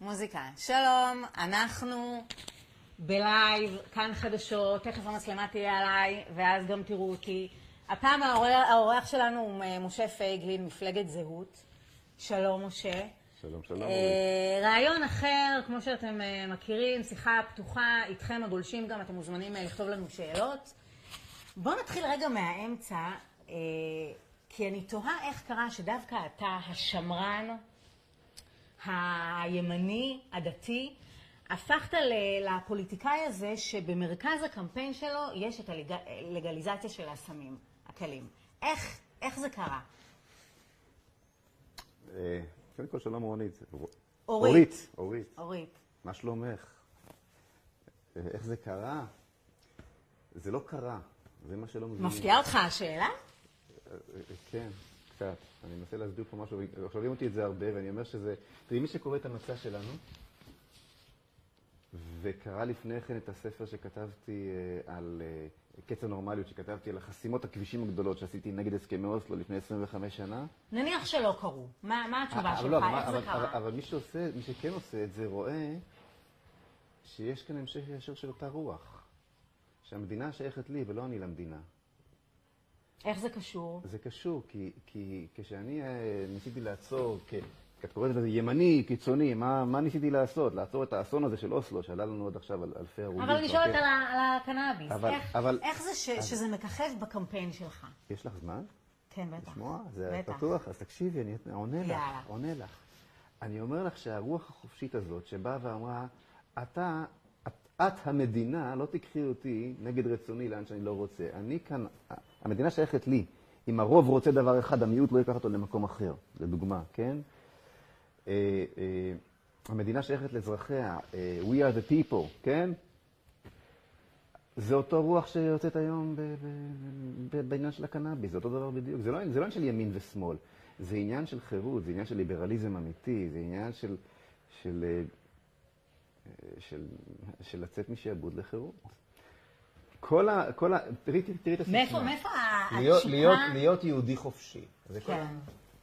מוזיקה. שלום, אנחנו בלייב, כאן חדשות, תכף המצלמה תהיה עליי, ואז גם תראו אותי. הפעם האורח שלנו הוא משה פייגלין, מפלגת זהות. שלום, משה. שלום, שלום. רעיון אחר, כמו שאתם מכירים, שיחה פתוחה, איתכם הגולשים גם, אתם מוזמנים לכתוב לנו שאלות. בואו נתחיל רגע מהאמצע, כי אני תוהה איך קרה שדווקא אתה, השמרן, הימני, הדתי, הפכת לפוליטיקאי הזה שבמרכז הקמפיין שלו יש את הלגליזציה של הסמים הקלים. איך, איך זה קרה? קודם כל, שלום רונית. אורית. אורית. אורית. מה שלומך? איך זה קרה? זה לא קרה, זה מה שלא מבינים. מפתיעה אותך השאלה? כן, קצת. אני מנסה להסביר פה משהו, שואלים אותי את זה הרבה, ואני אומר שזה... תראי, מי שקורא את המצע שלנו, וקרא לפני כן את הספר שכתבתי על קץ הנורמליות, שכתבתי על החסימות הכבישים הגדולות שעשיתי נגד הסכמי אוסלו לפני 25 שנה. נניח שלא קרו. מה התשובה שלך? איך זה קרה? אבל מי שעושה, מי שכן עושה את זה, רואה שיש כאן המשך ישר של אותה רוח. שהמדינה שייכת לי ולא אני למדינה. איך זה קשור? זה קשור, כי, כי כשאני ניסיתי לעצור, כי את קוראת לזה ימני, קיצוני, מה, מה ניסיתי לעשות? לעצור את האסון הזה של אוסלו, שעלה לנו עד עכשיו על אלפי הרוגים. אבל אני שואלת על, על הקנאביס. אבל, איך, אבל, איך זה ש, שזה מככב בקמפיין שלך? יש לך זמן? כן, בטח. לשמוע? זה בטח. פתוח, אז תקשיבי, אני עונה לך, יאללה. עונה לך. אני אומר לך שהרוח החופשית הזאת, שבאה ואמרה, אתה, את, את המדינה, לא תקחי אותי נגד רצוני לאן שאני לא רוצה. אני כאן, המדינה שייכת לי. אם הרוב רוצה דבר אחד, המיעוט לא ייקח אותו למקום אחר, לדוגמה, כן? Uh, uh, המדינה שייכת לאזרחיה, uh, we are the people, כן? זה אותו רוח שיוצאת היום בעניין של הקנאביס, זה אותו דבר בדיוק. זה לא, זה לא עניין של ימין ושמאל, זה עניין של חירות, זה עניין של ליברליזם אמיתי, זה עניין של, של, של, של, של לצאת משעבוד לחירות. כל ה... כל ה... תראי, תראי, את הסיסמה. מאיפה, מאיפה התשוקה... להיות, להיות יהודי חופשי. זה כן.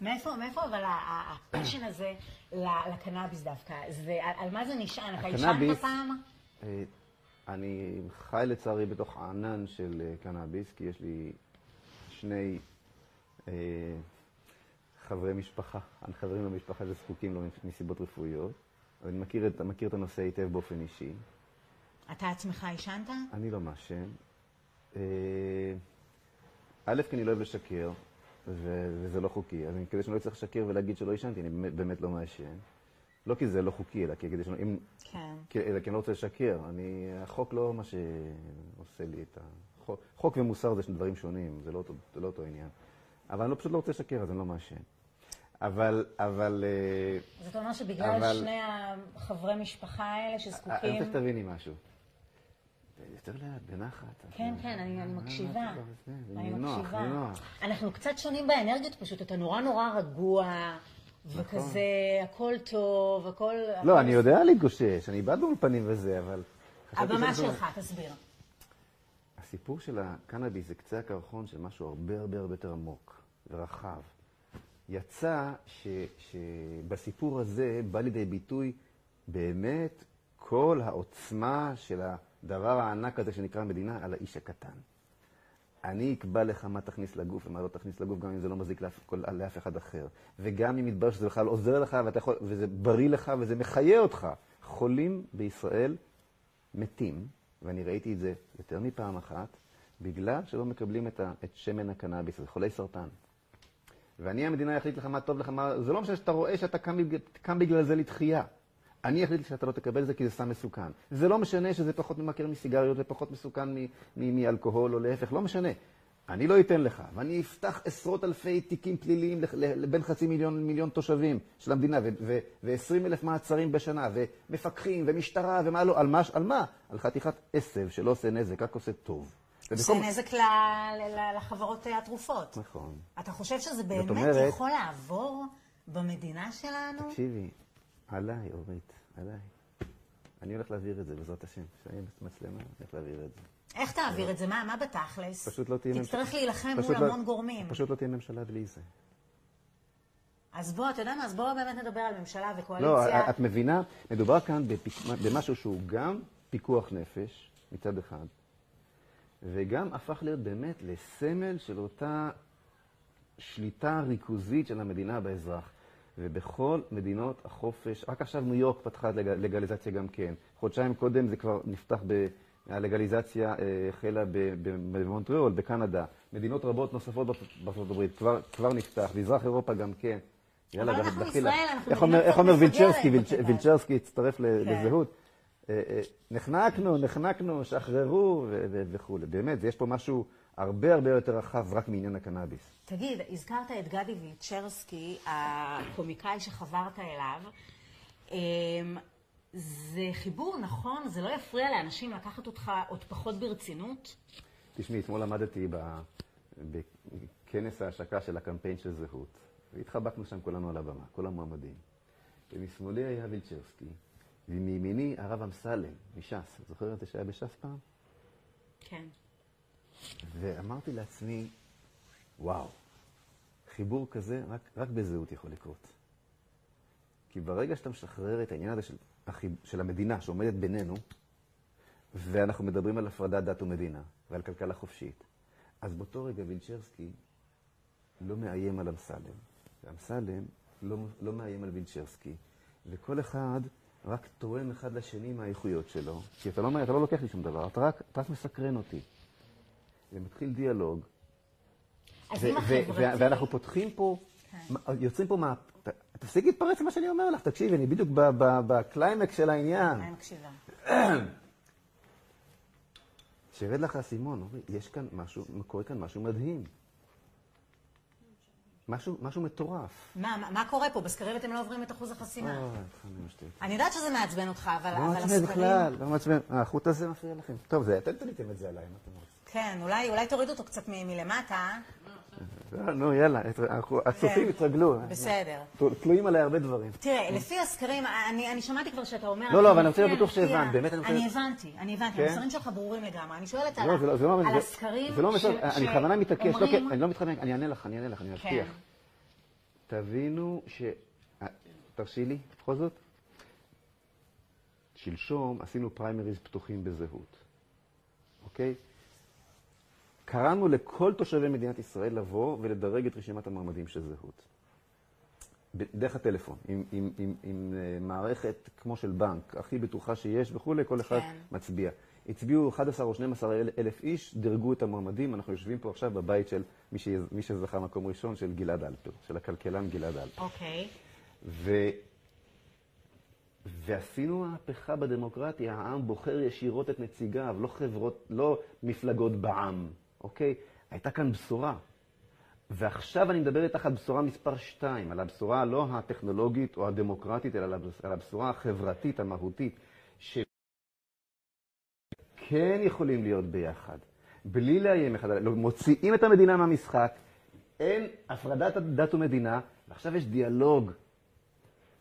מאיפה, מאיפה אבל הפשן הזה לקנאביס דווקא? זה, על, מה זה נשען? אתה עישנת פעם? אה, אני חי לצערי בתוך ענן של אה, קנאביס, כי יש לי שני אה, חברי משפחה, חברים במשפחה שזקוקים לו מסיבות רפואיות. אני מכיר את, מכיר את הנושא היטב באופן אישי. אתה עצמך עישנת? אני לא מעשן. אה, א', כי אני לא אוהב לשקר, ו- וזה לא חוקי. אז אני, כדי שאני לא אצטרך לשקר ולהגיד שלא עישנתי, אני באמת, באמת לא מעשן. לא כי זה לא חוקי, אלא כי כדי שאני... אם, כן. כי- אלא כי אני לא רוצה לשקר. אני, החוק לא מה שעושה לי את ה... חוק, חוק ומוסר זה דברים שונים, זה לא, אותו- זה לא אותו עניין. אבל אני לא, פשוט לא רוצה לשקר, אז אני לא מעשן. אבל, אבל... אה, זאת אומרת שבגלל אבל- שני החברי משפחה האלה אני שזקוקים... רוצה שתביני משהו. יותר לאט, בנחת. כן, כן, אני, אני מקשיבה. אני מקשיבה. נינוח. אנחנו קצת שונים באנרגיות פשוט, אתה נורא נורא רגוע, וכזה, הכל טוב, הכל... לא, אני יודע להתגושש, אני בעד באולפנים וזה, אבל... הבמה שלך, תסביר. הסיפור של הקנאביס זה קצה הקרחון של משהו הרבה הרבה הרבה יותר עמוק ורחב. יצא ש, שבסיפור הזה בא לידי ביטוי באמת כל העוצמה של הדבר הענק הזה שנקרא מדינה על האיש הקטן. אני אקבע לך מה תכניס לגוף ומה לא תכניס לגוף, גם אם זה לא מזיק לאף, כל, לאף אחד אחר. וגם אם יתברר שזה בכלל עוזר לך ואתה יכול, וזה בריא לך וזה מחיה אותך. חולים בישראל מתים, ואני ראיתי את זה יותר מפעם אחת, בגלל שלא מקבלים את, ה, את שמן הקנאביס, זה חולי סרטן. ואני המדינה אחליט לך מה טוב לך, מה... זה לא משנה שאתה רואה שאתה קם, קם בגלל זה לתחייה. אני אחליט שאתה לא תקבל את זה כי זה סם מסוכן. זה לא משנה שזה פחות ממכר מסיגריות ופחות מסוכן מאלכוהול או להפך, לא משנה. אני לא אתן לך, ואני אפתח עשרות אלפי תיקים פליליים לבין חצי מיליון מיליון תושבים של המדינה, ו-20 אלף מעצרים בשנה, ומפקחים, ומשטרה, ומה לא, על מה? על מה? על חתיכת עשב שלא עושה נזק, רק עושה טוב. עושה ובמקום- נזק ל- ל- לחברות התרופות. נכון. אתה חושב שזה באמת אומרת- יכול לעבור במדינה שלנו? תקשיבי, עליי, אורית, עליי. אני הולך להעביר את זה, בעזרת השם. כשאני מצלמה, אני הולך להעביר את זה. איך תעביר את זה? מה מה בתכלס? פשוט לא תהיה תצטרך ממשלה. להילחם פשוט מול לא- המון גורמים. פשוט לא תהיה ממשלה בלי זה. אז בוא, אתה יודע מה? אז בואו באמת נדבר על ממשלה לא, וקואליציה. את מבינה, מדובר כאן במשהו שהוא גם פיקוח נפש, מצד אחד, וגם הפך להיות באמת לסמל של אותה שליטה ריכוזית של המדינה באזרח. ובכל מדינות החופש, רק עכשיו ניו יורק פתחה לג- לגליזציה גם כן. חודשיים קודם זה כבר נפתח, ב, הלגליזציה אה, החלה במונטריאול, בקנדה. מדינות רבות נוספות בארצות- הברית כבר, כבר נפתח, מזרח אירופה גם כן. יאללה, גם אנחנו. ישראל, אנחנו איך אומר- איך אומר וילצ'רסקי. וילצ'רסקי הצטרף כן. לזהות. אה, אה, נחנקנו, נחנקנו, שחררו וכולי. באמת, יש פה משהו הרבה הרבה יותר רחב רק מעניין הקנאביס. תגיד, הזכרת את גדי וילצ'רסקי, הקומיקאי שחברת אליו. אמ, זה חיבור נכון? זה לא יפריע לאנשים לקחת אותך עוד פחות ברצינות? תשמעי, אתמול עמדתי ב- בכנס ההשקה של הקמפיין של זהות, והתחבקנו שם כולנו על הבמה, כל המועמדים. ומשמאלי היה וילצ'רסקי, ומימיני הרב אמסלם, מש"ס. זוכר את זה שהיה בש"ס פעם? כן. ואמרתי לעצמי, וואו, חיבור כזה רק, רק בזהות יכול לקרות. כי ברגע שאתה משחרר את העניין הזה של, של המדינה שעומדת בינינו, ואנחנו מדברים על הפרדת דת ומדינה ועל כלכלה חופשית, אז באותו רגע וילצ'רסקי לא מאיים על אמסלם, ואמסלם לא, לא מאיים על וילצ'רסקי, וכל אחד רק תורם אחד לשני מהאיכויות שלו, כי אתה לא, אתה לא לוקח לי שום דבר, אתה רק, אתה רק מסקרן אותי. ומתחיל דיאלוג, ו- אם ו-. ו- ואנחנו פותחים פה, כן. יוצרים פה מה... ת- תפסיקי להתפרץ למה שאני אומר לך, תקשיבי, אני בדיוק ב- ב- בקליימקס של העניין. אני מקשיבה. שירד לך האסימון, אורית, יש כאן משהו, קורה כאן משהו מדהים. משהו, משהו מטורף. מה, מה- מה קורה פה? בסקרים אתם לא עוברים את אחוז החסימה. אני יודעת שזה מעצבן אותך, אבל לא אבל מעצבן הסקרים... בכלל, לא מעצבן. החוט הזה מפריע לכם. טוב, זה אתם תליתם את זה עליי, מה אתם רוצים? כן, אולי אולי תורידו אותו קצת מלמטה. לא, נו, יאללה, הצופים. כן. בסדר. תלויים עליי הרבה דברים. תראה, לפי הסקרים, אני, שמעתי כבר שאתה אומר... לא, לא, אבל אני רוצה להיות בטוח. שהבנת, באמת אני רוצה- אני הבנתי, אני הבנתי, כן? המסרים שלך ברורים לגמרי. אני שואלת על הסקרים זה לא ש- מסר, אני בכוונה מתעקש, לא, שאומרים- כן, אני לא מתחמק, אני אענה לך, אני אענה לך, אני מבטיח. כן. תבינו ש... אה, תרשי לי, בכל זאת. שלשום עשינו פריימריז פתוחים בזהות, אוקיי? קראנו לכל תושבי מדינת ישראל לבוא ולדרג את רשימת המועמדים של זהות. דרך הטלפון, עם, עם, עם, עם אה, מערכת כמו של בנק, הכי בטוחה שיש וכולי, כל אחד כן. מצביע. הצביעו 11 או 12 אל- אלף איש, דירגו את המועמדים, אנחנו יושבים פה עכשיו בבית של מי, ש... מי שזכה מקום ראשון, של גלעד אלפר, של הכלכלן גלעד אלפר. אוקיי. ו... ועשינו מהפכה בדמוקרטיה, העם בוחר ישירות את נציגיו, לא חברות, לא מפלגות בעם, אוקיי? הייתה כאן בשורה. ועכשיו אני מדבר איתך על בשורה מספר 2, על הבשורה לא הטכנולוגית או הדמוקרטית, אלא על הבש- על הבשורה החברתית, המהותית, שכן יכולים להיות ביחד, בלי לאיים אחד על השני, מוציאים את המדינה מהמשחק, אין הפרדת דת ומדינה, ועכשיו יש דיאלוג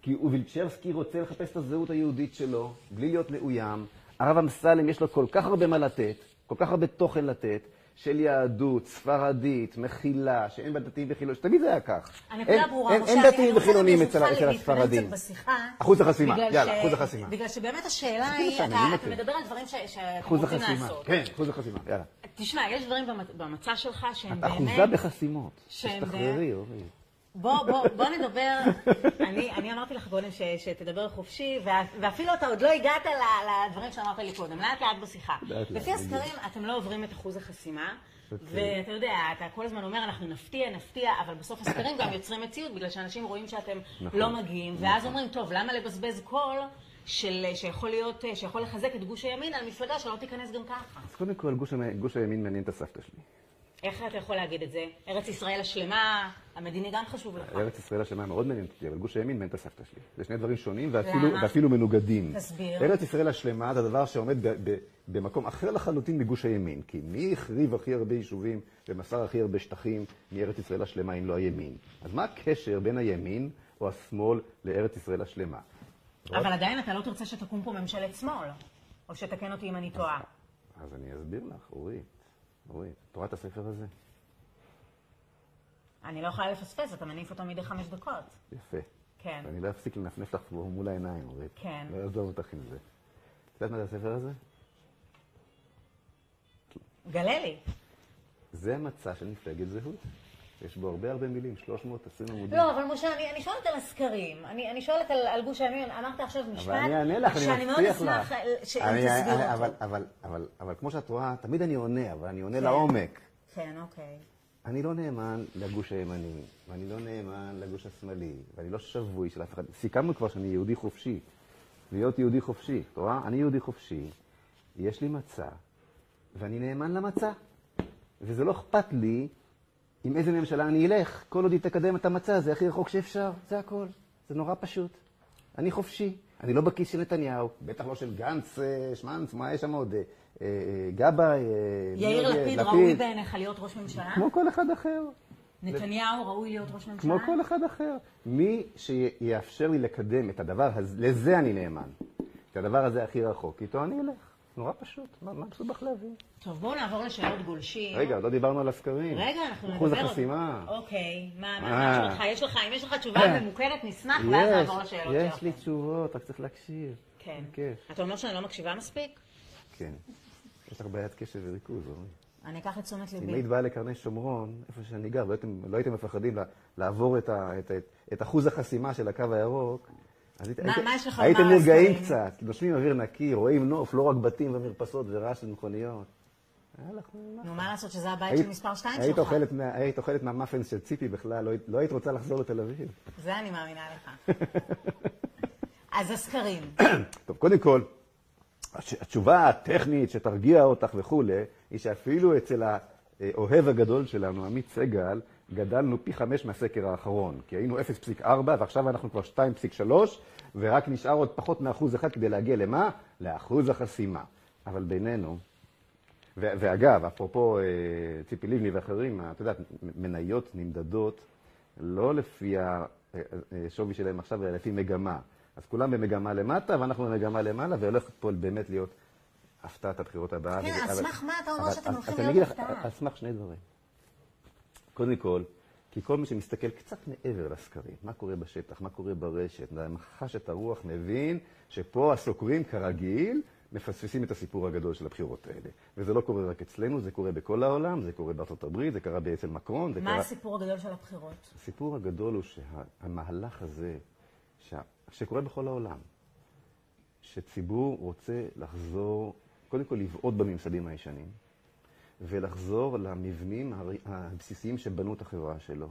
כי וילצ'רסקי רוצה לחפש את הזהות היהודית שלו, בלי להיות מאוים. הרב אמסלם יש לו כל כך הרבה מה לתת, כל כך הרבה תוכן לתת, של יהדות, ספרדית, מכילה, שאין בה דתיים וחילונים, שתמיד זה היה כך. הנקודה אין- ברורה, אין- משה, אין אני- דתיים אני רוצה וחילונים אצל אצל להתקדם הספרדים. קצת בשיחה. אחוז החסימה, יאללה, אחוז החסימה. בגלל שבאמת השאלה היא, אתה אני אתה מכיר. מדבר על דברים ש- שאתם רוצים. לעשות. כן, אחוז החסימה, יאללה. תשמע, יש דברים במצ- במצע שלך שהם את אחוזה באמת... בחסימות. תשתחררי, אורי. בוא, בוא, בוא נדבר, אני, אני אמרתי לך קודם ש, שתדבר חופשי, ואפילו אתה עוד לא הגעת לדברים שאמרת לי קודם, לאט לאט בשיחה. לפי. הסקרים, אתם לא עוברים את אחוז החסימה, אוקיי. ואתה יודע, אתה כל הזמן אומר, אנחנו נפתיע, נפתיע, אבל בסוף הסקרים גם יוצרים מציאות, בגלל שאנשים רואים שאתם נכון, לא מגיעים, ואז אומרים, טוב, למה לבזבז קול של, שיכול להיות, שיכול לחזק את גוש הימין על מפלגה שלא תיכנס גם ככה? אז קודם כל, גוש גוש הימין מעניין את הסבתא שלי. איך אתה יכול להגיד את זה? ארץ ישראל השלמה, המדיני גם חשוב לך. ארץ ישראל השלמה מאוד מעניינת אותי, אבל גוש הימין מעניין את הסבתא שלי. זה שני דברים שונים ואפילו? ואפילו מנוגדים. תסביר. ארץ ישראל השלמה זה הדבר שעומד ב, ב, במקום אחר לחלוטין מגוש הימין. כי מי החריב הכי הרבה יישובים ומסר הכי הרבה שטחים מארץ ישראל השלמה אם לא הימין? אז מה הקשר בין הימין או השמאל לארץ ישראל השלמה? אבל עדיין אתה לא תרצה שתקום פה ממשלת שמאל, או שתקן אותי אם אני טועה. אז אני אסביר לך, אורית, אורית, את רואה את הספר הזה? אני לא יכולה לפספס, אתה מניף אותו מדי חמש דקות. יפה. כן. ואני לא אפסיק לנפנף לך פה מול העיניים, אורית. כן. לא אעזוב אותך עם זה. את יודעת מה זה הספר הזה? גלה לי. זה מצע של מפלגת זהות. יש בו הרבה הרבה מילים, 320 עמודים. לא, אבל משה, אני, אני שואלת על הסקרים. אני, אני שואלת על, על גוש הימין. אמרת עכשיו משפט, אבל אני אענה לך, אני שאני מאוד מבטיח אשמח לך. שאם אני- תסביר אותו. אבל, אבל, אבל, אבל כמו שאת רואה, תמיד אני עונה, אבל אני עונה כן. לעומק. כן, אוקיי. אני לא נאמן לגוש הימני, ואני לא נאמן לגוש השמאלי, ואני לא שבוי של אף אחד. סיכמנו כבר שאני יהודי חופשי. להיות יהודי חופשי, את רואה? אני יהודי חופשי, יש לי מצע, ואני נאמן למצע. וזה לא אכפת לי עם איזה ממשלה אני אלך, כל עוד היא תקדם את המצע הזה הכי רחוק שאפשר, זה הכל. זה נורא פשוט. אני חופשי. אני לא בכיס של נתניהו, בטח לא של גנץ, אה, שמנץ, מה יש שם עוד? אה, אה, גבאי, יאיר לפיד ראוי בעיניך להיות ראש ממשלה? כמו כל אחד אחר. נתניהו ראוי להיות ראש ממשלה? כמו כל אחד אחר. מי שיאפשר לי לקדם את הדבר הזה, לזה אני נאמן. את הדבר הזה הכי רחוק, איתו אני אלך. נורא פשוט, מה מה מסובך להבין? טוב, בואו נעבור לשאלות גולשים. רגע, לא דיברנו על הסקרים. רגע, אנחנו נדבר... אחוז החסימה. אוקיי, מה, מה. מה תשובתך? יש לך, אם יש לך תשובה ממוקדת, נשמח, ואז נעבור לשאלות שלך. יש לי תשובות, רק צריך להקשיב. כן. אתה אומר שאני לא מקשיבה מספיק? כן. יש לך בעיית קשב וריכוז, אורי. אני אקח לתשומת אם ליבי. היית באה לקרני שומרון, איפה שאני גר, לא הייתם, לא מפחדים לעבור את, את, את, את אחוז החסימה של הקו הירוק, אז היית- מה- הייתם- מה יש לך הייתם הסקרים? קצת, נושמים אוויר נקי, רואים נוף, לא רק בתים ומרפסות ורעש של מכוניות. היה לך נוח. נו, מה לעשות שזה הבית היית- של מספר 2 היית שלך? היית אוכלת מהמאפנס של ציפי בכלל, לא היית- לא היית רוצה לחזור לתל אביב. זה אני מאמינה לך. אז הסקרים. טוב, קודם כל, התש- התשובה הטכנית שתרגיע אותך וכולי, היא שאפילו אצל האוהב הגדול שלנו, עמית סגל, גדלנו פי חמש מהסקר האחרון. כי היינו 0.4 ועכשיו אנחנו כבר 2.3, ורק נשאר עוד פחות מאחוז אחד כדי להגיע למה? לאחוז החסימה. אבל בינינו, ו- ואגב, אפרופו אה, ציפי לבני ואחרים, את יודעת, מניות נמדדות לא לפי השווי שלהם עכשיו, אלא לפי מגמה. אז כולם במגמה למטה, ואנחנו במגמה למעלה, והולכת פה באמת להיות הפתעת הבחירות הבאה. כן, על סמך מה אתה אומר שאתם הולכים להיות הפתעה? על סמך שני דברים. קודם כל, כי כל מי שמסתכל קצת מעבר לסקרים, מה קורה בשטח, מה קורה ברשת, חש את הרוח, מבין שפה הסוקרים כרגיל מפספסים את הסיפור הגדול של הבחירות האלה. וזה לא קורה רק אצלנו, זה קורה בכל העולם, זה קורה בארצות הברית, זה קרה אצל מקרון, זה מה קרה... הסיפור הגדול של הבחירות? הסיפור הגדול הוא שהמהלך הזה, שה... שקורה בכל העולם, שציבור רוצה לחזור, קודם כל לבעוט בממסדים הישנים, ולחזור למבנים הבסיסיים שבנו את החברה שלו,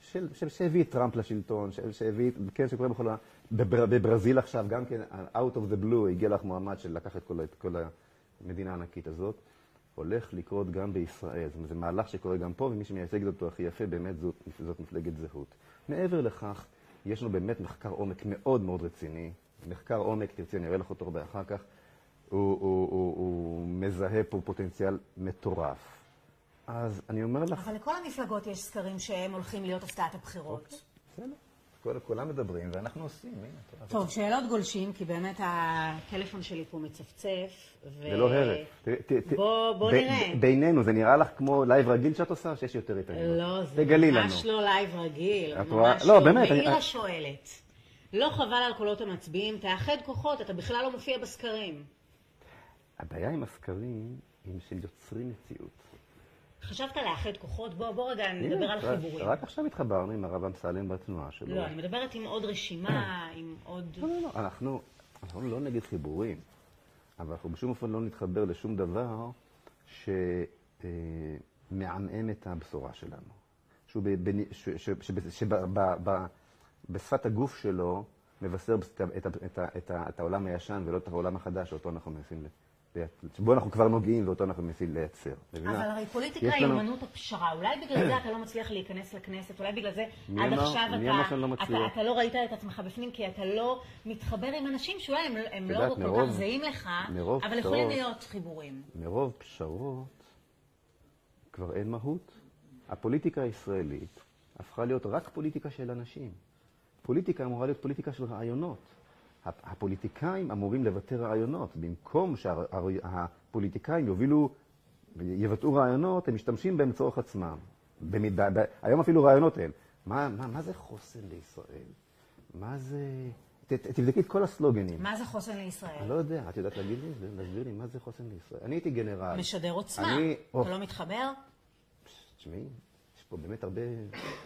של, של, שהביא את טראמפ לשלטון, של, שהביא, כן, שקורה בכל העולם, בבר, בברזיל עכשיו, גם כן, out of the blue, הגיע לך מועמד שלקח את כל, את כל המדינה הענקית הזאת, הולך לקרות גם בישראל. זאת אומרת, זה מהלך שקורה גם פה, ומי שמייצג אותו הכי יפה, באמת זאת, זאת מפלגת זהות. מעבר לכך, יש לנו באמת מחקר עומק מאוד מאוד רציני. מחקר עומק, תרצי, אני אראה לך אותו הרבה אחר כך, הוא, הוא, הוא, הוא מזהה פה פוטנציאל מטורף. אז אני אומר לך, אבל לכל המפלגות יש סקרים שהם הולכים להיות הפתעת הבחירות. בסדר, כל- כולם מדברים ואנחנו עושים, הנה. טוב, שאלות גולשים, כי באמת הטלפון שלי פה מצפצף. ו- זה לא הרף. בוא- בוא ב- נראה. ב- בינינו, זה נראה לך כמו live רגיל שאת עושה, שיש יותר התעניינות? לא, זה תגלי לנו. ממש לא live רגיל. ממש רואה? לא, באמת, מאירה שואלת. לא חבל על קולות המצביעים, תאחד כוחות, אתה בכלל לא מופיע בסקרים. הבעיה עם הסקרים שהם יוצרים מציאות. חשבת לאחד כוחות? בוא, בוא רגע הנה, נדבר על חיבורים. רק עכשיו התחברנו עם הרב אמסלם בתנועה שלו. לא, אני מדברת עם עוד רשימה, עם עוד... לא, לא, לא, אנחנו, אנחנו לא נגד חיבורים, אבל אנחנו בשום אופן לא נתחבר לשום דבר שמעמעם את הבשורה שלנו. שהוא ב- ב- ש- ש- שב- שב- ב- ב- בשפת הגוף שלו מבשר את, העולם הישן ולא את העולם החדש שאותו אנחנו מנסים, שבו אנחנו כבר נוגעים ואותו אנחנו מנסים לייצר. אבל הרי פוליטיקה היא אומנות הפשרה. אולי בגלל זה אתה לא מצליח להיכנס לכנסת, אולי בגלל זה עד? עכשיו אתה, לא אתה, לא ראית את עצמך בפנים, כי אתה לא מתחבר עם אנשים שאולי הם, לא כל כך זהים לך, אבל יכולים. להיות חיבורים. מרוב פשרות כבר אין מהות. הפוליטיקה הישראלית הפכה להיות רק פוליטיקה של אנשים. פוליטיקה אמורה להיות פוליטיקה של רעיונות. הפ- הפוליטיקאים אמורים לבטא רעיונות. במקום שהפוליטיקאים יובילו ויבטאו רעיונות, הם משתמשים בהם לצורך עצמם. במידה, ב, היום אפילו רעיונות אין. מה, מה, מה זה חוסן לישראל? מה זה... ת, תבדקי את כל הסלוגנים. מה זה חוסן לישראל? אני לא יודע, את יודעת להגיד לי? להסביר לי מה זה חוסן לישראל? אני הייתי גנרל. משדר עוצמה. אני... אתה לא מתחבר? תשמעי, יש פה באמת הרבה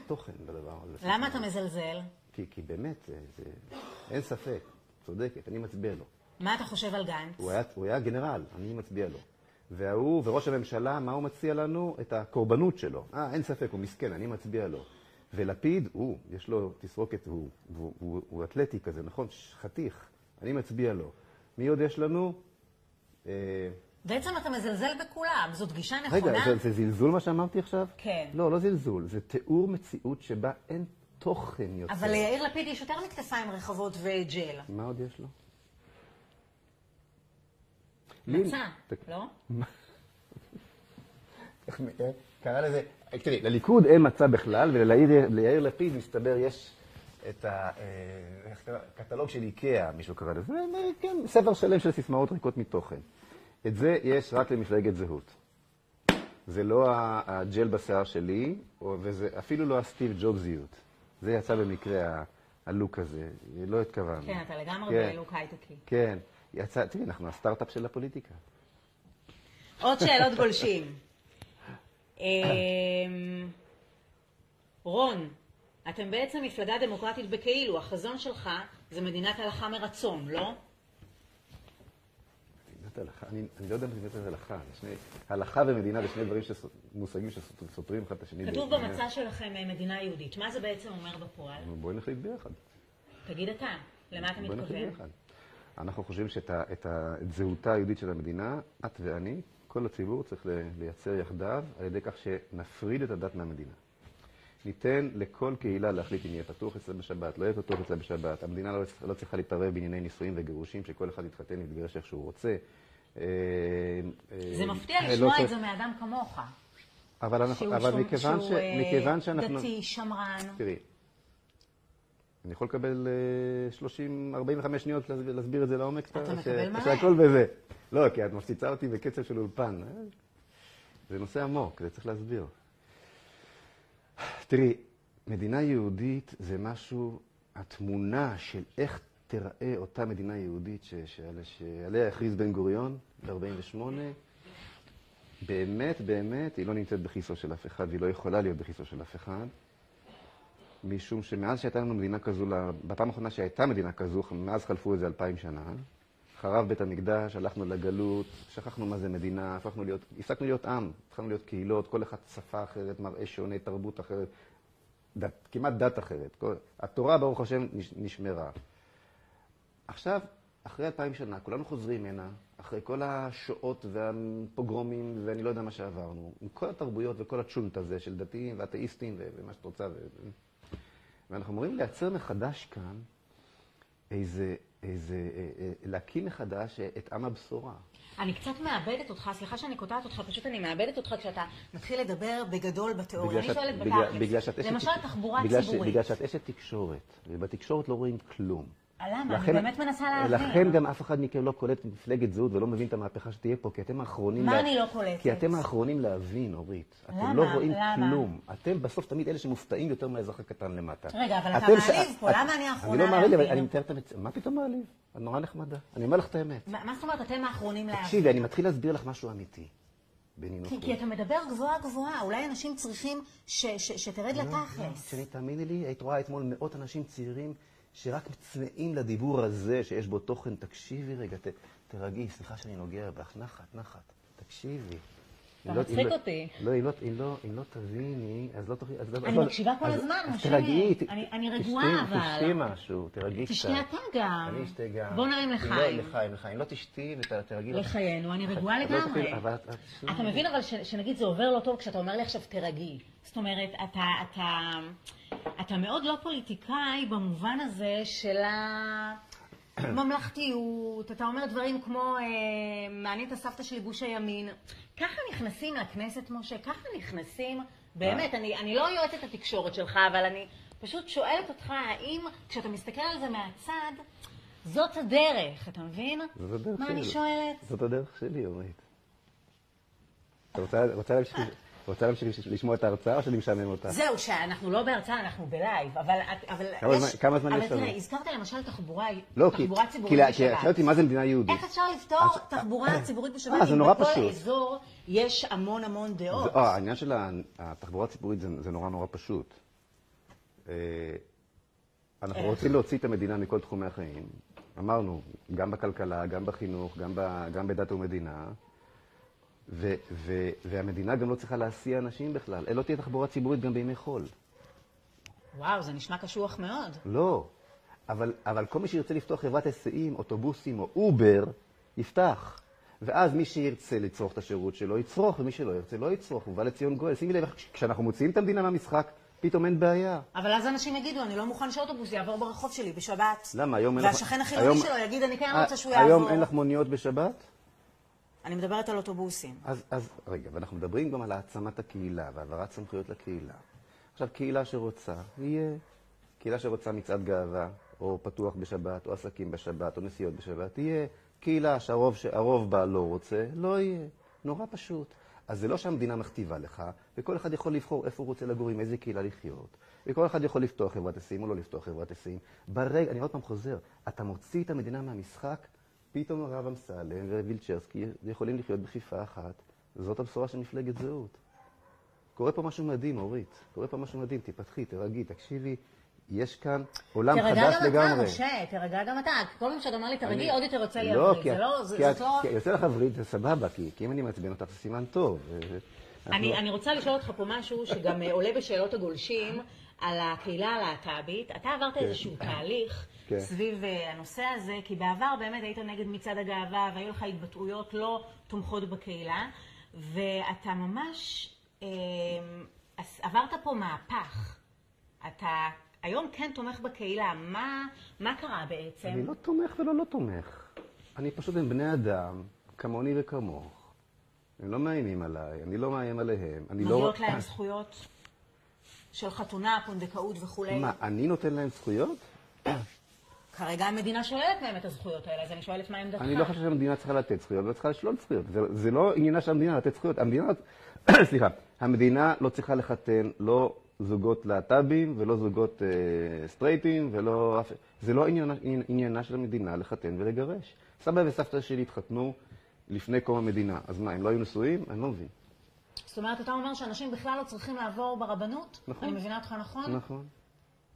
תוכן בדבר הזה. למה אתה מזלזל? כי, כי באמת, זה, זה, אין ספק, צודקת, אני מצביע לו. מה אתה חושב על גנץ? הוא היה, הוא היה גנרל, אני מצביע לו. והוא, וראש הממשלה, מה הוא מציע לנו? את הקורבנות שלו. אה, אין ספק, הוא מסכן, אני מצביע לו. ולפיד, הוא, יש לו תסרוקת, הוא, הוא, הוא, הוא אתלטי כזה, נכון? חתיך, אני מצביע לו. מי עוד יש לנו? אה, בעצם אתה מזלזל בכולם, זאת גישה נכונה. רגע, זה, זה זלזול מה שאמרתי עכשיו? כן. לא, לא זלזול, זה תיאור מציאות שבה אין תוכן יותר. אבל ליאיר לפיד יש יותר מכתפיים רחבות וג'ל. מה עוד יש לו? מצע, לא? קרא לזה, תראי, לליכוד אין מצע בכלל, וליאיר לפיד, מסתבר, יש את הקטלוג של איקאה, מישהו קרא לזה, כן, ספר שלם של סיסמאות ריקות מתוכן. את זה יש רק למפלגת זהות. זה לא הג'ל בשיער שלי, וזה אפילו לא הסטיב ג'ובזיות. זה יצא במקרה, הלוק הזה, לא התכוונו. כן, אתה לגמרי כן. בלוק הייטקי. כן, יצא, תראי, אנחנו הסטארט-אפ של הפוליטיקה. עוד שאלות גולשים. אמ, רון, אתם בעצם מפלגה דמוקרטית בכאילו, החזון שלך זה מדינת הלכה מרצון, לא? הלכה, אני, אני לא יודע אם מדינת הלכה, שני, הלכה ומדינה זה שני דברים, מושגים שסותרים אחד את השני. כתוב במצע שלכם אה, מדינה יהודית, מה זה בעצם אומר בפועל? בואי נחליט ביחד. תגיד אתה, למה אתה מתכוון? בואי נחליט ביחד. אנחנו חושבים שאת את את זהותה היהודית של המדינה, את ואני, כל הציבור צריך לייצר יחדיו על ידי כך שנפריד את הדת מהמדינה. ניתן לכל קהילה להחליט אם יהיה פתוח אצלה בשבת, לא יהיה פתוח אצלה בשבת. המדינה לא, לא צריכה להתערב בענייני נישואים וגירושים, שכל אחד יתחתן ויתגרש איך שהוא רוצה. אה, זה מפתיע אה, לשמוע לא את זה מאדם כמוך. אבל, אנחנו, אבל מכיוון, ש, מכיוון אה, שאנחנו... דתי, שמרן. תראי, אני יכול לקבל 30, 45 שניות להסביר את זה לעומק? אתה מקבל מלא. שהכל בזה. לא, כי את מפציצה אותי בקצב של אולפן. זה נושא עמוק, זה צריך להסביר. תראי, מדינה יהודית זה משהו, התמונה של איך תיראה אותה מדינה יהודית ש, שעליה, שעליה הכריז בן גוריון ב-48', באמת, באמת, היא לא נמצאת בכיסו של אף אחד, והיא לא יכולה להיות בכיסו של אף אחד. משום שמאז שהייתה לנו מדינה כזו, בפעם האחרונה שהייתה מדינה כזו, מאז חלפו איזה אלפיים שנה, חרב בית המקדש, הלכנו לגלות, שכחנו מה זה מדינה, הפכנו להיות, הפסקנו להיות עם, התחלנו להיות קהילות, כל אחד שפה אחרת, מראה שונה, תרבות אחרת, דת, כמעט דת אחרת. כל, התורה, ברוך השם, נשמרה. עכשיו, אחרי אלפיים שנה, כולנו חוזרים הנה, אחרי כל השואות והפוגרומים ואני לא יודע מה שעברנו, עם כל התרבויות וכל הצ'ונט הזה של דתיים ואתאיסטים ומה שאת רוצה. ו... ואנחנו אמורים לייצר מחדש כאן איזה, איזה, אה, אה, להקים מחדש את עם הבשורה. אני קצת מאבדת אותך, סליחה שאני קוטעת אותך, פשוט אני מאבדת אותך כשאתה מתחיל לדבר בגדול בתיאוריה. אני שואלת בתכלס. למשל תחבורה ציבורית. בגלל שאת אשת תקשורת, ובתקשורת לא רואים כלום. למה? אני באמת מנסה להבין. לכן גם אף אחד מכם לא קולט מפלגת זהות ולא מבין את המהפכה שתהיה פה, כי אתם האחרונים... מה אני לא קולטת? כי אתם האחרונים להבין, אורית. למה? אתם לא רואים כלום. אתם בסוף תמיד אלה שמופתעים יותר מהאזרח הקטן למטה. רגע, אבל אתה מעליב פה, למה אני האחרונה להבין? אני לא מעליב, אני מתאר את המציאות. מה פתאום מעליב? את נורא נחמדה. אני אומר לך את האמת. מה זאת אומרת, אתם האחרונים להבין? תקשיבי, אני מתחיל להסביר לך משהו אמיתי. כי אתה מדבר גבוהה גבוהה, אולי אנשים צריכים שתרד לא, לתכלס. לא, תאמיני לי, היית רואה אתמול מאות אנשים צעירים שרק צמאים לדיבור הזה שיש בו תוכן, תקשיבי רגע, ת, תרגעי, סליחה שאני נוגע בך, נחת, נחת, תקשיבי. אתה לא- מצחיק אותי. לא, אם לא, לא, לא תביני, אז לא תוכלי... אני מקשיבה כל הזמן, משה. תרגעי. אני רגועה, אבל. תשתי משהו, תרגעי קצת. תשתי אתה גם. אני אשתה גם. בוא נרים לחיים. לחיים, לחיים. לא תשתי ותרגעי. לחיינו, אני רגועה לגמרי. אתה מבין אבל שנגיד זה עובר לא טוב כשאתה אומר לי עכשיו תרגעי. זאת אומרת, אתה מאוד לא פוליטיקאי במובן הזה של ה... ממלכתיות, אתה אומר דברים כמו, אה, מעניין את הסבתא שלי גוש הימין. ככה נכנסים לכנסת, משה? ככה נכנסים? באמת, אני, אני לא יועצת התקשורת שלך, אבל אני פשוט שואלת אותך, האם כשאתה מסתכל על זה מהצד, זאת הדרך, אתה מבין? זאת הדרך מה שלי. אני שואלת? זאת הדרך שלי, אורית. אתה רוצה להמשיך? רוצה להמשיך לשמוע את ההרצאה או שאני משעמם אותה? זהו, שאנחנו לא בהרצאה, אנחנו בלייב, אבל... אבל כמה זמן- כמה זמן יש אבל לנו? תראה, הזכרת למשל תחבורה לא, כי... תחבורה כי ציבורית כי בשבת. שואלת אותי מה זה מדינה יהודית. איך אפשר לפתור אז- תחבורה ציבורית בשבת אה, זה אם נורא בכל פשוט. אזור יש המון המון דעות? זה- אה, העניין של התחבורה הציבורית זה, זה נורא נורא פשוט. אה, אנחנו איך? רוצים להוציא את המדינה מכל תחומי החיים. אמרנו, גם בכלכלה, גם בחינוך, גם, ב, גם בדת ומדינה. ו, ו, והמדינה גם לא צריכה להסיע אנשים בכלל. אה, לא תהיה תחבורה ציבורית גם בימי חול. וואו, זה נשמע קשוח מאוד. לא. אבל, אבל כל מי שירצה לפתוח חברת היסעים, אוטובוסים או אובר, יפתח. ואז מי שירצה לצרוך את השירות שלו, יצרוך, ומי שלא ירצה, לא יצרוך. ובא לציון גואל. שימי לב, כשאנחנו מוציאים את המדינה מהמשחק, פתאום אין בעיה. אבל אז אנשים יגידו, אני לא מוכן שאוטובוס יעבור ברחוב שלי בשבת. למה? היום אין לך... והשכן החילוני היום- שלו יגיד, אני כן רוצה שהוא יעבור. היום אין לך מוניות בשבת? אני מדברת על אוטובוסים. אז, אז רגע, ואנחנו מדברים גם על העצמת הקהילה והעברת סמכויות לקהילה. עכשיו, קהילה שרוצה, יהיה. קהילה שרוצה מצעד גאווה, או פתוח בשבת, או עסקים בשבת, או נסיעות בשבת, יהיה. קהילה שהרוב, שהרוב בה לא רוצה, לא יהיה. נורא פשוט. אז זה לא שהמדינה מכתיבה לך, וכל אחד יכול לבחור איפה הוא רוצה לגור, עם איזה קהילה לחיות. וכל אחד יכול לפתוח חברת היסעים או לא לפתוח חברת היסעים. ברגע, אני עוד פעם חוזר, אתה מוציא את המדינה מהמשחק, פתאום הרב אמסלם ווילצ'רסקי יכולים לחיות בכפיפה אחת. זאת הבשורה של מפלגת זהות. קורה פה משהו מדהים, אורית. קורה פה משהו מדהים. תיפתחי, תרגי, תקשיבי. יש כאן עולם חדש גם אתה, לגמרי. משה, תירגע גם אתה. כל פעם שאתה אומר לי תרגי, אני- עוד יותר יוצא לי לא, זה לא, זה- לא... כי יוצא לך הברית, זה סבבה, כי כי אם אני מעצבן אותך זה סימן טוב. ו- אנחנו- אני, אני רוצה לשאול אותך פה משהו שגם אה, עולה בשאלות הגולשים על הקהילה הלהט"בית. אתה עברת איזשהו תהליך כן. סביב אה, הנושא הזה, כי בעבר באמת היית נגד מצעד הגאווה והיו לך התבטאויות לא תומכות בקהילה, ואתה ממש אה, עברת פה מהפך. אתה היום כן תומך בקהילה. מה, מה קרה בעצם? אני לא תומך ולא לא תומך. אני פשוט הם בני אדם, כמוני וכמוך. הם לא מאיימים עליי, אני לא מאיים עליהם. אני לא... מגיעות להם זכויות של חתונה, פונדקאות וכולי. מה, אני נותן להם זכויות? כרגע המדינה שוללת מהם את הזכויות האלה, אז אני שואלת מה עמדתך. אני לא חושב שהמדינה צריכה לתת זכויות, ולא צריכה לשלול זכויות. זה, זה לא עניינה של המדינה לתת זכויות. המדינה, סליחה, המדינה לא צריכה לחתן לא זוגות להט"בים ולא זוגות אה, סטרייטים ולא... זה לא עניינה, עניינה של המדינה לחתן ולגרש. סבא וסבתא שלי התחתנו לפני קום המדינה. אז מה, הם לא היו נשואים? אני לא מבין. זאת אומרת, אתה אומר שאנשים בכלל לא צריכים לעבור ברבנות? נכון. אני מבינה אותך נכון? נכון,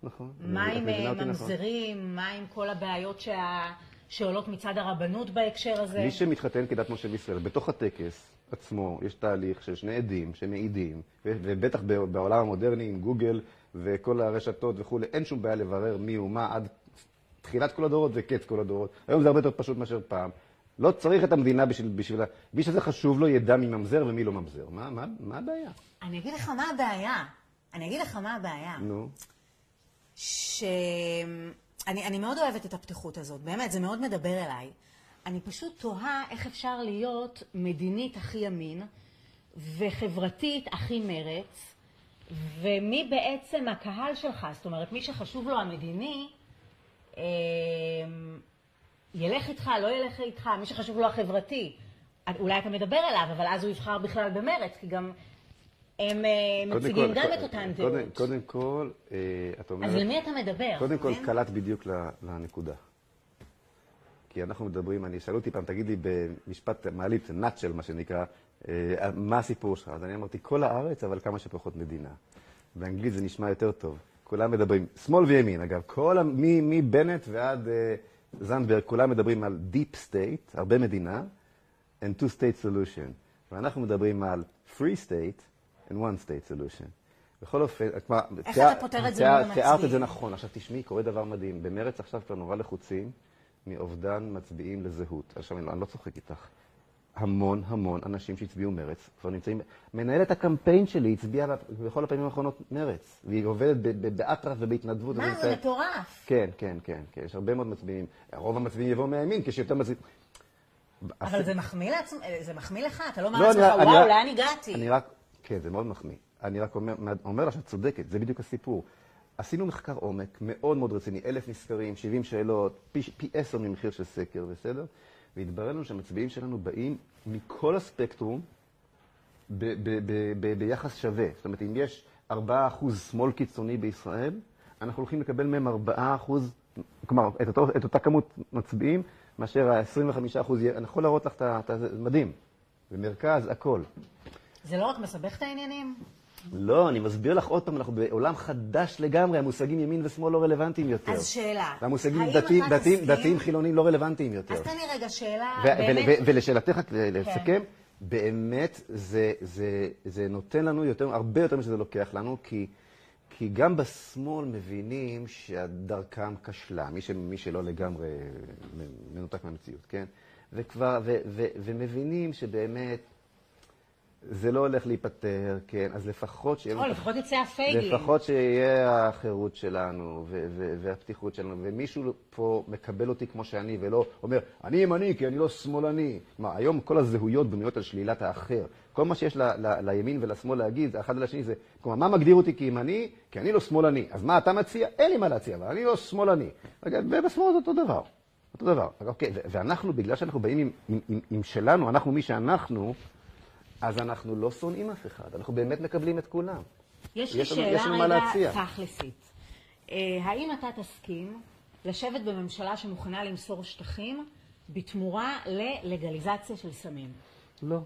נכון. מה עם אה, נכון. ממזרים? מה עם כל הבעיות שה... שעולות מצד הרבנות בהקשר הזה? מי שמתחתן כדת משה וישראל, בתוך הטקס עצמו יש תהליך של שני עדים שמעידים, ובטח בעולם המודרני עם גוגל וכל הרשתות וכולי, אין שום בעיה לברר מי הוא מה עד תחילת כל הדורות וקץ כל הדורות. היום זה הרבה יותר פשוט מאשר פעם. לא צריך את המדינה בשביל... בשביל מי שזה חשוב לו ידע מי ממזר ומי לא ממזר. מה, מה, מה הבעיה? אני אגיד לך מה הבעיה. אני אגיד לך מה הבעיה. נו. שאני אני מאוד אוהבת את הפתיחות הזאת, באמת, זה מאוד מדבר אליי. אני פשוט תוהה איך אפשר להיות מדינית הכי ימין וחברתית הכי מרץ, ומי בעצם הקהל שלך, זאת אומרת, מי שחשוב לו המדיני, אה, ילך איתך, לא ילך איתך, מי שחשוב לו החברתי. אולי אתה מדבר אליו, אבל אז הוא יבחר בכלל במרץ, כי גם הם אה, קודם מציגים כל- גם קודם- את אותן קודם- דעות. קודם כל, אה, את אומרת... אז למי אתה מדבר? קודם כל, מבין? קלט בדיוק לנקודה. כי אנחנו מדברים, אני שאלו אותי פעם, תגיד לי במשפט מעליץ, נאצ'ל, מה שנקרא, אה, מה הסיפור שלך? אז אני אמרתי, כל הארץ, אבל כמה שפחות מדינה. באנגלית זה נשמע יותר טוב. כולם מדברים, שמאל וימין, אגב, כל, מבנט ועד זנדברג, כולם מדברים על Deep State, הרבה מדינה, and two state solution. ואנחנו מדברים על free state and one state solution. בכל אופן, כלומר, איך תיאר- אתה פותר את זה מול תיארת את זה המצביעים? נכון. עכשיו תשמעי, קורה דבר מדהים. במרץ עכשיו כבר נורא לחוצים מאובדן מצביעים לזהות. עכשיו, אני לא- אני לא צוחק איתך. המון המון אנשים שהצביעו מרץ כבר נמצאים... מנהלת הקמפיין שלי הצביעה בכל הפעמים האחרונות מרץ, והיא עובדת באטרף ובהתנדבות. מה, זה מטורף. כן, כן, כן, כן, יש הרבה מאוד מצביעים. רוב המצביעים יבואו מהימין, כשיותר מצביעים... אבל זה מחמיא לעצמם, זה מחמיא לך, אתה לא אומר לא, לעצמך, וואו, לאן הגעתי? אני רק, כן, זה מאוד מחמיא. אני רק אומר, לה שאת צודקת, זה בדיוק הסיפור. עשינו מחקר עומק מאוד מאוד רציני, אלף נסקרים, 70 שאלות, פי עשר ממחיר של סקר, בסדר? והתברר לנו שהמצביעים שלנו באים מכל הספקטרום, ביחס שווה. זאת אומרת, אם יש 4% שמאל קיצוני בישראל, אנחנו הולכים לקבל מהם 4%, כלומר, את, אותו, את אותה כמות מצביעים, מאשר ה-25%, אני יכול להראות לך את ה... מדהים. במרכז, הכל. זה לא רק מסבך את העניינים? לא, אני מסביר לך עוד פעם, אנחנו בעולם חדש לגמרי, המושגים ימין ושמאל לא רלוונטיים יותר. אז שאלה. והמושגים דתיים, דתיים, דתיים חילונים לא רלוונטיים יותר. אז תן לי רגע שאלה, ו- ו- באמת... ו- ולשאלתך, רק לסכם, באמת זה, זה, זה נותן לנו יותר, הרבה יותר משזה לוקח לנו, כי, כי גם בשמאל מבינים שדרכם כשלה, מי, ש, מי שלא לגמרי מנותק מהמציאות, כן? וכבר, ו, ו, ומבינים שבאמת זה לא הולך להיפתר, כן? אז לפחות שיהיה... או, לנו- לפחות יצא הפייגלין. לפחות שיהיה החירות שלנו ו- ו- והפתיחות שלנו, ומישהו פה מקבל אותי כמו שאני, ולא אומר, אני ימני כי אני לא שמאלני. כלומר, היום כל הזהויות בנויות על שלילת האחר. כל מה שיש ל- ל- לימין ולשמאל להגיד, האחד לשני זה, כלומר, מה מגדיר אותי כימני? כי אני לא שמאלני. אז מה אתה מציע? אין לי מה להציע, אבל אני לא שמאלני. ובשמאל זה אותו דבר. אותו דבר. אוקיי, ו- ואנחנו, בגלל שאנחנו באים עם, עם, עם, עם שלנו, אנחנו מי שאנחנו, אז אנחנו לא שונאים אף אחד, אנחנו באמת מקבלים את כולם. יש לי שאלה רגע. תכלסית. אה, האם אתה תסכים לשבת בממשלה שמוכנה למסור שטחים בתמורה ללגליזציה של סמים? לא.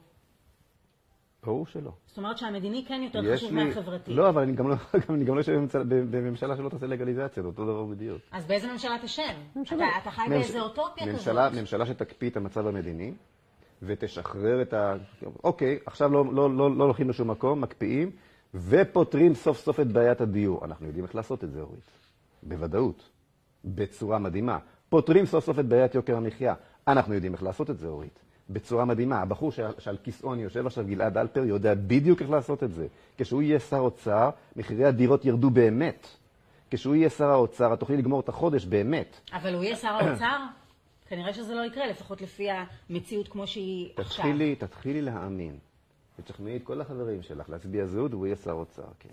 ברור שלא. זאת אומרת שהמדיני כן יותר חשוב לי... מהחברתי. לא, אבל אני גם לא, גם, אני גם לא יושב בממשלה, בממשלה שלא תעשה לגליזציה, זה אותו דבר בדיוק. אז באיזה ממשלה תשב? ממשלה- אתה, אתה חי ממש- באיזה אוטופיה ממשלה, כזאת. ממשלה שתקפיא את המצב המדיני ותשחרר את ה... אוקיי, עכשיו לא, לא, לא, לא הולכים לשום מקום, מקפיאים, ופותרים סוף סוף את בעיית הדיור. אנחנו יודעים איך לעשות את זה, אורית. בוודאות. בצורה מדהימה. פותרים סוף סוף את בעיית יוקר המחיה. אנחנו יודעים איך לעשות את זה, אורית. בצורה מדהימה. הבחור שעל, שעל כיסאון יושב עכשיו, גלעד אלפר, יודע בדיוק איך לעשות את זה. כשהוא יהיה שר אוצר, מחירי הדירות ירדו באמת. כשהוא יהיה שר האוצר, את תוכלי לגמור את החודש באמת. אבל הוא יהיה שר האוצר? כנראה שזה לא יקרה, לפחות לפי המציאות כמו שהיא עכשיו. תתחילי, תתחילי להאמין. ותשכנעי את כל החברים שלך להצביע זהות, והוא יהיה שר אוצר, כן.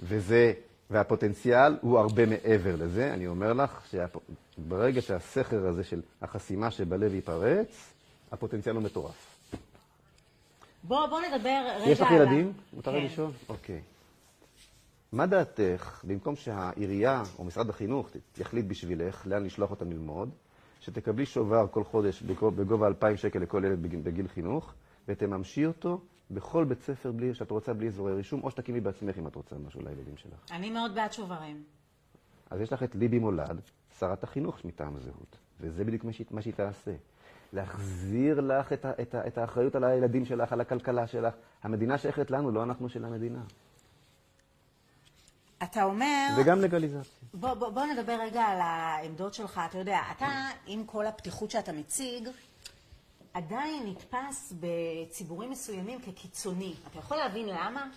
וזה, והפוטנציאל הוא הרבה מעבר לזה. אני אומר לך שברגע שהסכר הזה של החסימה שבלב ייפרץ, הפוטנציאל הוא מטורף. בוא, בוא נדבר רגע יש לך על ילדים? מותר לי כן. לשאול? אוקיי. מה דעתך, במקום שהעירייה או משרד החינוך יחליט בשבילך לאן לשלוח אותם ללמוד, שתקבלי שובר כל חודש בגו- בגובה 2,000 שקל לכל ילד בגיל, חינוך, ותממשי אותו בכל בית ספר בלי, שאת רוצה בלי אזורי רישום, או שתקימי בעצמך אם את רוצה משהו לילדים שלך. אני מאוד בעד שוברים. אז יש לך את ליבי מולד, שרת החינוך מטעם הזהות, וזה בדיוק מה שהיא, מה שהיא תעשה. להחזיר לך את, ה, את, ה, את האחריות על הילדים שלך, על הכלכלה שלך. המדינה שייכת לנו, לא אנחנו של המדינה. אתה אומר... וגם לגליזציה. בוא, בוא, בוא נדבר רגע על העמדות שלך. אתה יודע, אתה, עם כל הפתיחות שאתה מציג, עדיין נתפס בציבורים מסוימים כקיצוני. אתה יכול להבין למה?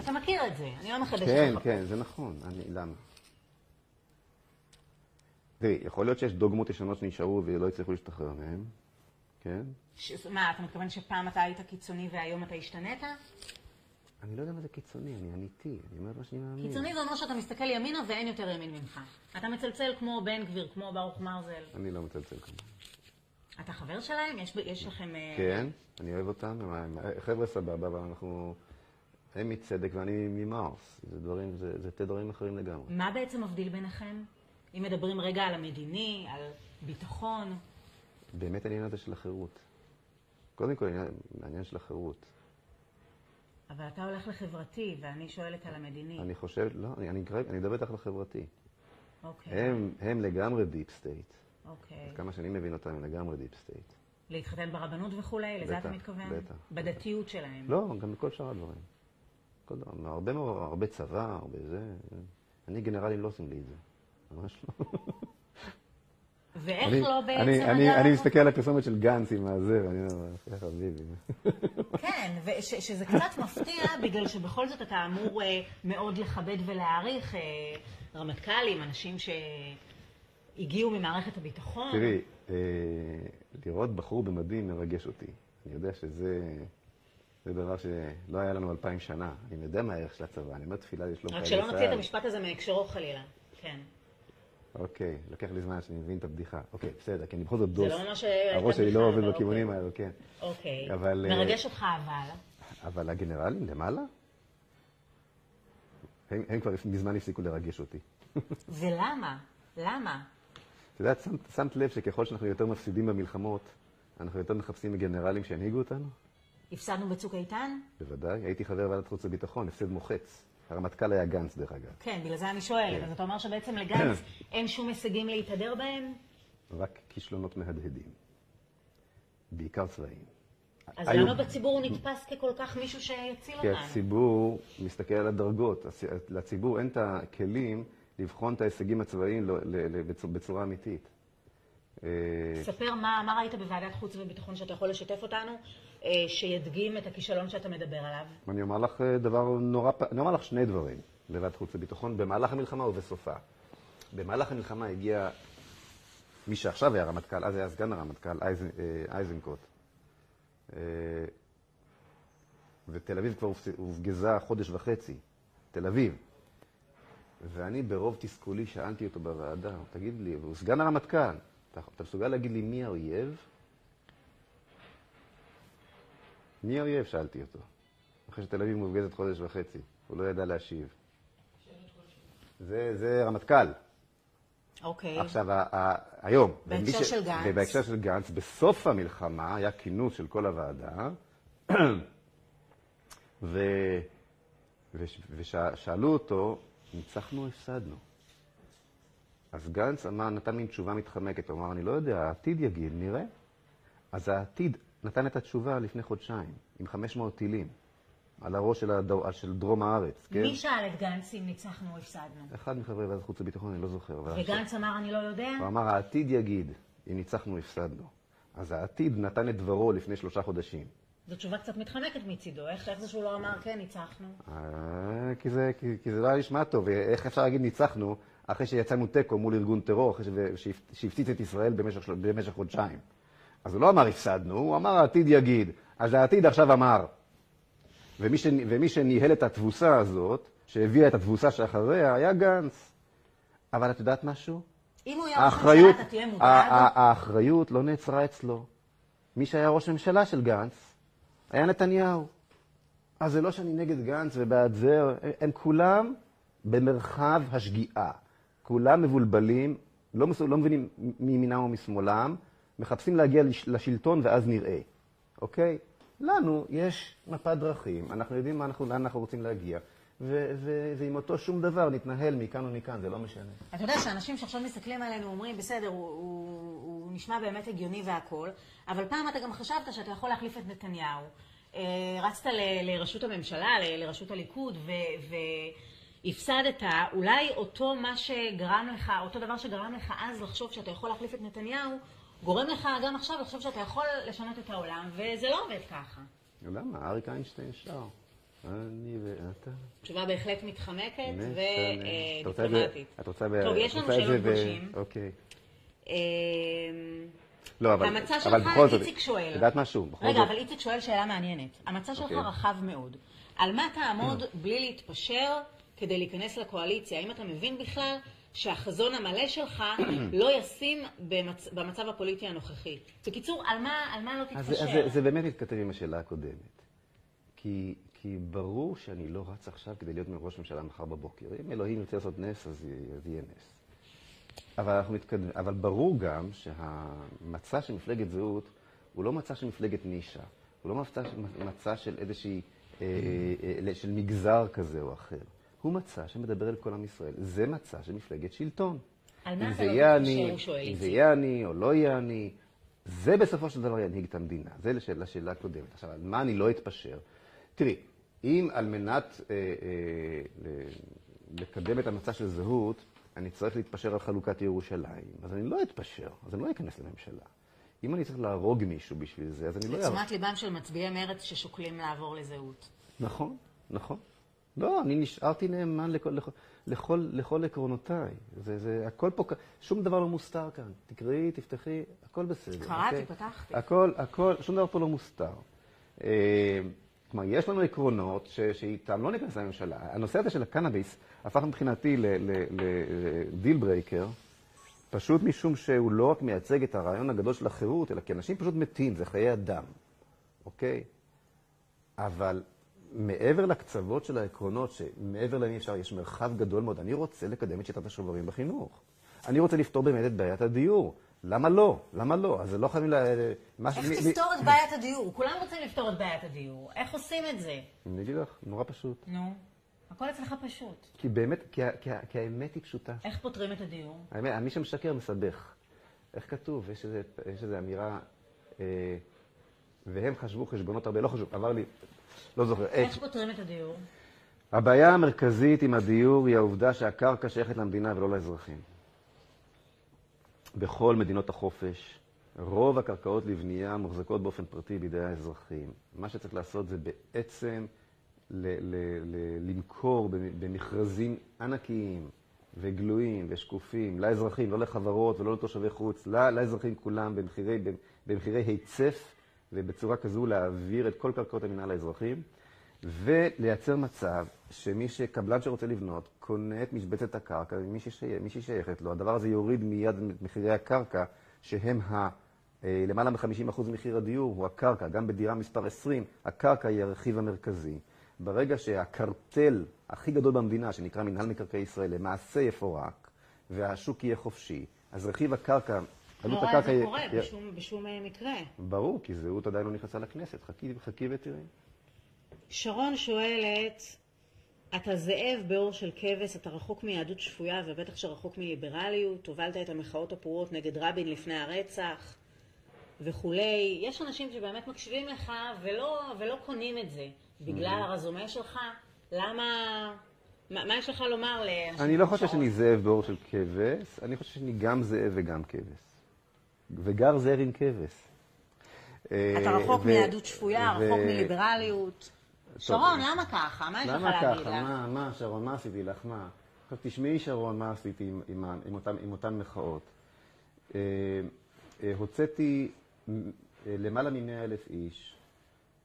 אתה מכיר את זה, אני לא מחדשת כן, לך. כן, זה נכון. אני, למה? תראי, יכול להיות שיש דוגמות ישנות שנשארו ולא הצליחו להשתחרר מהן, כן? ש... מה, אתה מתכוון שפעם אתה היית קיצוני והיום אתה השתנית? אני לא יודע מה זה קיצוני, אני אמיתי, אני אומר מה שאני מאמין. קיצוני זה אומר שאתה מסתכל ימינה ואין יותר ימין ממך. אתה מצלצל כמו בן גביר, כמו ברוך מרזל. אני לא מצלצל כמובן. אתה חבר שלהם? יש, יש לכם... אה, כן, אני אוהב אותם, הם- חבר'ה סבבה, אבל אנחנו... הם מצדק ואני ממארס. זה דברים, זה, זה תדרים אחרים לגמרי. מה בעצם מבדיל ביניכם? אם מדברים רגע על המדיני, על ביטחון. באמת העניין הזה של החירות. קודם כל, העניין של החירות. אבל אתה הולך לחברתי, ואני שואלת על המדיני. אני חושב, לא, אני, אני, כרגע- אני מדבר איתך על החברתי. אוקיי, הם, הם לגמרי deep state. אוקיי. כמה שאני מבין אותם, הם לגמרי deep state. להתחתן ברבנות וכולי? לזה אתה מתכוון? בטח. בדתיות שלהם. לא, גם בכל שאר הדברים. כל דבר, הרבה הרבה צבא, הרבה זה. אני גנרלים לא עושים לי את זה. ממש לא. ואיך אני- לא בעצם... אני, אני, אני מסתכל על הפרסומת של גנץ עם הזה, ואני אומר, יא חביבי. כן, ושזה קצת מפתיע, בגלל שבכל זאת אתה אמור אה, מאוד לכבד ולהעריך אה, רמטכ"לים, אנשים שהגיעו ממערכת הביטחון. תראי, אה, לראות בחור במדים מרגש אותי. אני יודע שזה זה דבר שלא היה לנו אלפיים שנה. אני יודע מה הערך של הצבא, אני אומר תפילה לשלום רק חיילי שלא נוציא את צה"ל. המשפט הזה מהקשרו חלילה. כן. אוקיי, לקח לי זמן שאני מבין את הבדיחה. אוקיי, בסדר, כי אני בכל זאת זה דוס. לא ממש הייתה הראש שלי לא עובד אבל בכיוונים אוקיי. האלו, כן. אוקיי. אבל, אה, מרגש אותך אבל. אבל הגנרלים למעלה? הם, הם כבר מזמן הפסיקו לרגש אותי. ולמה? למה? את יודעת, שמת, שמת לב שככל שאנחנו יותר מפסידים במלחמות, אנחנו יותר מחפשים גנרלים שינהיגו אותנו? הפסדנו בצוק איתן? בוודאי. הייתי חבר ועדת חוץ וביטחון, הפסד מוחץ. הרמטכ"ל היה גנץ, דרך אגב. כן, בגלל זה אני שואלת. כן. אז אתה אומר שבעצם לגנץ אין שום הישגים להתהדר בהם? רק כישלונות מהדהדים. בעיקר צבאיים. אז היו- למה בציבור הוא נתפס ככל כך מישהו שיציל כי אותנו? הציבור מסתכל על הדרגות. לציבור אין את הכלים לבחון את ההישגים הצבאיים בצורה אמיתית. אה, ספר מה, מה ראית בוועדת חוץ וביטחון שאתה יכול לשתף אותנו, שידגים את הכישלון שאתה מדבר עליו. אני אומר לך אה, דבר נורא, אני אומר לך שני דברים בוועדת חוץ וביטחון, במהלך המלחמה ובסופה. במהלך המלחמה הגיע מי שעכשיו היה רמטכ"ל, אז היה סגן הרמטכ"ל, אייז- אה, איזנקוט. אה, ותל אביב כבר הופגזה חודש וחצי, תל אביב. ואני ברוב תסכולי שאלתי אותו בוועדה, תגיד לי, הוא סגן הרמטכ"ל, אתה, אתה מסוגל להגיד לי מי האויב? מי האויב? שאלתי אותו. אחרי שתל אביב מופגזת חודש וחצי, הוא לא ידע להשיב. זה, זה רמטכ"ל. אוקיי. עכשיו, ה- ה- היום. בהקשר ומי של גנץ. ובהקשר של גנץ, בסוף המלחמה היה כינוס של כל הוועדה, ו... וש... ושאלו אותו, ניצחנו או הפסדנו? אז גנץ אמר, נתן מין תשובה מתחמקת, הוא אמר, אני לא יודע, העתיד יגיד, נראה. אז העתיד נתן את התשובה לפני חודשיים, עם 500 טילים, על הראש של, הדור... של דרום הארץ, כן? מי שאל את גנץ אם ניצחנו או הפסדנו? אחד מחברי ועדת חוץ וביטחון, אני לא זוכר. וגנץ אמר אני לא יודע? הוא אמר, העתיד יגיד אם ניצחנו או הפסדנו. אז העתיד נתן את דברו לפני שלושה חודשים. זו תשובה קצת מתחמקת מצידו. איך איך זה שהוא לא אמר כן, ניצחנו? אה, כי זה, כי, כי זה לא היה נשמע טוב, איך אפשר להגיד ניצחנו אחרי שיצאנו תיקו מול ארגון טרור, אחרי שהפציץ את ישראל במשך, במשך חודשיים. אז הוא לא אמר הפסדנו, הוא אמר העתיד יגיד. אז העתיד עכשיו אמר. ומי, ש, ומי שניהל את התבוסה הזאת, שהביאה את התבוסה שאחריה, היה גנץ. אבל את יודעת משהו? אם הוא יהיה ראש ממשלה, אתה תהיה מודאג? האחריות לא נעצרה אצלו. מי שהיה ראש ממשלה של גנץ היה נתניהו. אז זה לא שאני נגד גנץ ובעד זה, הם כולם במרחב השגיאה. כולם מבולבלים, לא, לא מבינים מימינם או משמאלם, מחפשים להגיע לש, לשלטון ואז נראה, אוקיי? לנו יש מפת דרכים, אנחנו יודעים אנחנו, לאן אנחנו רוצים להגיע, ועם אותו שום דבר נתנהל מכאן ומכאן, זה לא משנה. אתה יודע שאנשים שעכשיו מסתכלים עלינו אומרים, בסדר, הוא, הוא, הוא נשמע באמת הגיוני והכול, אבל פעם אתה גם חשבת שאתה יכול להחליף את נתניהו. אה, רצת ל, לראשות הממשלה, ל, לראשות הליכוד, ו, והפסדת, אולי אותו מה שגרם לך, אותו דבר שגרם לך אז לחשוב שאתה יכול להחליף את נתניהו, גורם לך גם עכשיו לחשוב שאתה יכול לשנות את העולם, וזה לא עובד ככה. למה? אריק איינשטיין שר. אני ואתה. תשובה בהחלט מתחמקת. את רוצה את זה- ודיפלומטית. את רוצה ב- טוב, את יש לנו את שאלות גולשים. אוקיי. אמ, לא, אבל... המצע שלך, איציק שואל. את יודעת משהו? רגע, אבל איציק שואל שאלה מעניינת. המצע שלך אוקיי. רחב מאוד. על מה תעמוד בלי להתפשר כדי להיכנס לקואליציה? האם אתה מבין בכלל שהחזון המלא שלך לא ישים במצ... במצב הפוליטי הנוכחי? בקיצור, על מה, על מה לא אז תתפשר? זה- אז זה- זה באמת מתכתב עם השאלה הקודמת. כי, כי ברור שאני לא רץ עכשיו כדי להיות ראש ממשלה מחר בבוקר. אם אלוהים ירצה לעשות נס, אז, אז יהיה נס. אבל אנחנו מתקדמים. אבל ברור גם שהמצע של מפלגת זהות הוא לא מצע של מפלגת נישה. הוא לא מצע, של- מצע של איזושהי, אה, אה, של מגזר כזה או אחר. הוא מצע שמדבר אל כל עם ישראל. זה מצע של מפלגת שלטון. על מה אתה לא יהיה מתפשר, אני, הוא שואל, אם זה. יהיה אני או לא יהיה אני, זה בסופו של דבר ינהיג את המדינה. זה לשאלה, לשאלה הקודמת. עכשיו, על מה אני לא אתפשר? תראי, אם על מנת אה, אה, לקדם את המצע של זהות, אני צריך להתפשר על חלוקת ירושלים, אז אני לא אתפשר, אז אני לא אכנס לממשלה. אם אני צריך להרוג מישהו בשביל זה, אז אני לא אהרוג. לתשומת ליבם של מצביעי מרצ ששוקלים לעבור לזהות. נכון, נכון. לא, אני נשארתי נאמן לכל, לכל, לכל, לכל עקרונותיי. זה, זה, הכל פה, שום דבר לא מוסתר כאן. תקראי, תפתחי, הכל בסדר. קראתי, אוקיי? פתחתי. הכל, הכל, שום דבר פה לא מוסתר. אה, כלומר, יש לנו עקרונות ש, שאיתם לא ניכנס לממשלה. הנושא הזה של הקנאביס הפך מבחינתי ל deal breaker פשוט משום שהוא לא רק מייצג את הרעיון הגדול של החירות, אלא כי אנשים פשוט מתים, זה חיי אדם, אוקיי? אבל מעבר לקצוות של העקרונות, שמעבר להם אפשר, יש מרחב גדול מאוד, אני רוצה לקדם את שיטת השוברים בחינוך. אני רוצה לפתור באמת את בעיית הדיור. למה לא? למה לא? אז זה לא חייבים ל... איך תפתור את בעיית הדיור? כולם רוצים לפתור את בעיית הדיור. איך עושים את זה? אני אגיד לך, נורא פשוט. נו. הכל אצלך פשוט. כי באמת, כי, כי, כי האמת היא פשוטה. איך פותרים את הדיור? האמת, מי שמשקר מסבך. איך כתוב? יש איזו אמירה, אה, והם חשבו חשבונות הרבה, לא חשוב, עבר לי, לא זוכר. איך פותרים את הדיור? הבעיה המרכזית עם הדיור היא העובדה שהקרקע שייכת למדינה ולא לאזרחים. בכל מדינות החופש, רוב הקרקעות לבנייה מוחזקות באופן פרטי בידי האזרחים. מה שצריך לעשות זה בעצם ל- ל- ל- למכור במכרזים ענקיים וגלויים ושקופים לאזרחים, לא לחברות ולא לתושבי חוץ, לאזרחים כולם במחירי, במחירי היצף ובצורה כזו להעביר את כל קרקעות המינהל לאזרחים ולייצר מצב שמי שקבלן שרוצה לבנות קונה את משבצת הקרקע ממי שהיא שייכת לו. הדבר הזה יוריד מיד את מחירי הקרקע שהם ה... אה, למעלה מ-50% מחיר הדיור הוא הקרקע, גם בדירה מספר 20, הקרקע היא הרכיב המרכזי. ברגע שהקרטל הכי גדול במדינה, שנקרא מנהל מקרקעי ישראל, למעשה יפורק, והשוק יהיה חופשי, אז רכיב הקרקע, עלות לא, הקרקע... לא, זה קורה י... בשום, בשום אה, מקרה. ברור, כי זהות עדיין לא נכנסה לכנסת. חכי, חכי ותראי. שרון שואלת, אתה זאב באור של כבש, אתה רחוק מיהדות שפויה ובטח שרחוק מליברליות, הובלת את המחאות הפרועות נגד רבין לפני הרצח וכולי. יש אנשים שבאמת מקשיבים לך ולא, ולא קונים את זה. בגלל הרזומה שלך, למה... מה, מה יש לך לומר לאנשים? אני לא חושב שאני זאב באור של כבש, אני חושב שאני גם זאב וגם כבש. וגר זאב עם כבש. אתה רחוק ו... מיהדות שפויה. רחוק מליברליות. שרון, למה ככה? מה יש לך להגיד לה? למה ככה? מה, מה, שרון, מה עשיתי לך? מה? עכשיו תשמעי, שרון, מה עשיתי עם, אותן, מחאות. אה, אה, הוצאתי אה, למעלה מ-100 אלף איש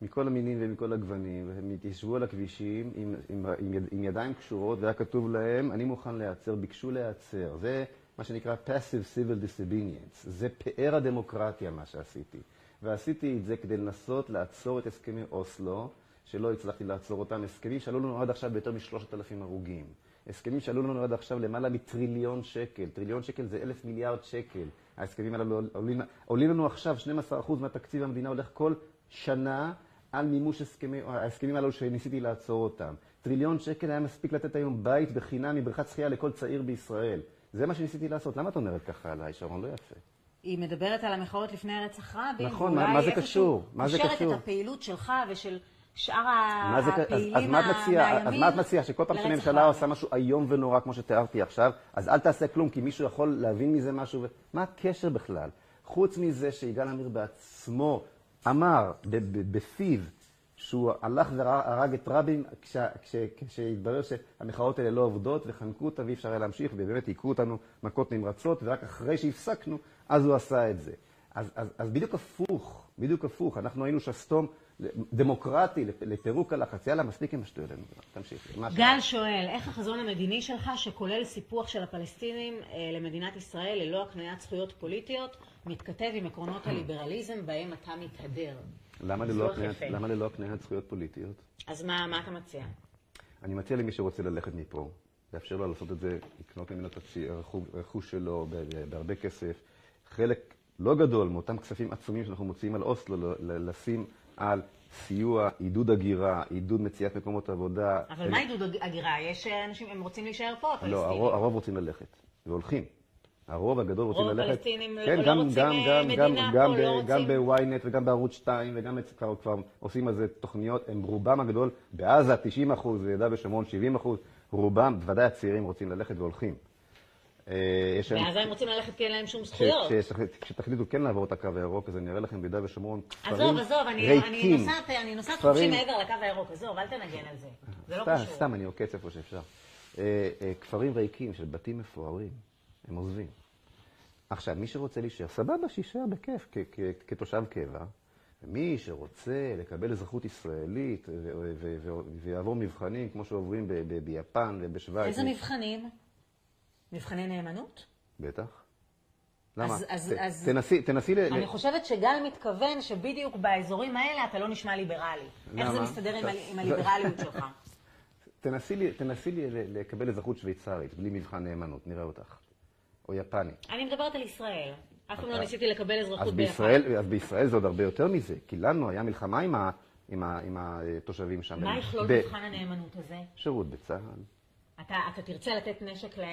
מכל המינים ומכל הגוונים, והם התיישבו על הכבישים עם, עם, עם, יד, עם ידיים קשורות, והיה כתוב להם, אני מוכן להיעצר, ביקשו להיעצר. זה מה שנקרא passive civil disobedience. זה פאר הדמוקרטיה, מה שעשיתי. ועשיתי את זה כדי לנסות לעצור את הסכמי אוסלו, שלא הצלחתי לעצור אותם. הסכמים שעלו לנו עד עכשיו ביותר משלושת אלפים הרוגים. הסכמים שעלו לנו עד עכשיו למעלה מטריליון שקל. טריליון שקל זה אלף מיליארד שקל. ההסכמים הללו עולים, עולים לנו עכשיו, 12% מהתקציב המדינה הולך כל שנה על מימוש הסכמי, ההסכמים הללו שניסיתי לעצור אותם. טריליון שקל היה מספיק לתת היום בית בחינם מבריכת שחייה לכל צעיר בישראל. זה מה שניסיתי לעשות. למה את אומרת ככה עליי, שרון? לא יפה. היא מדברת על המחאות לפני רצח רבין. נכון, מה, מה זה קשור? מה זה קשור? קושרת את הפעילות שלך ושל שאר הפעילים מהימין אז מה את מציעה? שכל פעם שממשלה עושה משהו איום ונורא, כמו שתיארתי עכשיו, אז אל תעשה כלום, כי מישהו יכול להבין מזה משהו. מה הקשר בכלל? חוץ מזה שיגאל עמיר בעצמו אמר בפיו שהוא הלך והרג את רבין כשהתברר שהמחאות האלה לא עובדות וחנקו אותה ואי אפשר היה להמשיך ובאמת היכו אותנו מכות נמרצות ורק אחרי שהפסקנו אז הוא עשה את זה. אז, אז, אז בדיוק הפוך, בדיוק הפוך, אנחנו היינו שסתום דמוקרטי לפירוק הלחץ. יאללה, מספיק עם השטויות האלה. תמשיך. גל שואל, איך החזון המדיני שלך, שכולל סיפוח של הפלסטינים אה, למדינת ישראל ללא הקניית זכויות פוליטיות, מתכתב עם עקרונות הליברליזם בהם אתה מתהדר? למה ללא, הקניית, למה ללא הקניית זכויות פוליטיות? אז מה, מה אתה מציע? אני מציע למי שרוצה ללכת מפה, לאפשר לו לעשות את זה, לקנות ממנו את הרכוש שלו בהרבה כסף. חלק לא גדול מאותם כספים עצומים שאנחנו מוציאים על אוסלו, לשים על סיוע, עידוד הגירה, עידוד מציאת מקומות עבודה. אבל. מה עידוד הגירה? יש אנשים, הם רוצים להישאר פה, הפלסטינים. לא, הרוב רוצים ללכת, והולכים. הרוב הגדול רוצים ללכת. רוב הפלסטינים כן, לא גם, רוצים גם, גם, מדינה גם, גם, פה, לא רוצים... גם בוויינט וגם בערוץ 2 וגם כבר, כבר עושים על זה תוכניות, הם רובם הגדול, בעזה 90 אחוז, ביהודה ושומרון 70 אחוז, רובם, בוודאי הצעירים רוצים ללכת והולכים. אה, ואז הם רוצים ללכת כי אין להם שום זכויות. כשתחליטו כן לעבור את הקו הירוק, אז אני אראה לכם ביהודה ושומרון כפרים ריקים. עזוב, עזוב, אני נוסעת חופשי מעבר לקו הירוק, עזוב, אל תנגן על זה. זה לא קשור. סתם, אני עוקץ איפה שאפשר. אה, אה, כפרים ריקים של בתים מפוארים, הם עוזבים. עכשיו, מי שרוצה להישאר, סבבה, שיישאר בכיף כתושב קבע. מי שרוצה לקבל אזרחות ישראלית ויעבור מבחנים כמו שעוברים ביפן ובשוויץ. איזה מבחנים? מבחני נאמנות? בטח. למה? אז- אז- ת- אז- תנסי, תנסי ל... אני חושבת שגל מתכוון שבדיוק באזורים האלה אתה לא נשמע ליברלי. איך זה למה? מסתדר עם אתה- ה- עם הליברליות שלך? תנסי לי- תנסי לי לקבל אזרחות שוויצרית, בלי מבחן נאמנות, נראה אותך. או יפנית. אני מדברת על ישראל. אף פעם לא ניסיתי לקבל אזרחות אז ביפן. בישראל, אז בישראל זה עוד הרבה יותר מזה, כי לנו היה מלחמה עם, ה, עם, ה, עם התושבים שם. מה יכלול מבחן הנאמנות הזה? שירות בצה"ל. אתה, אתה תרצה לתת נשק ל,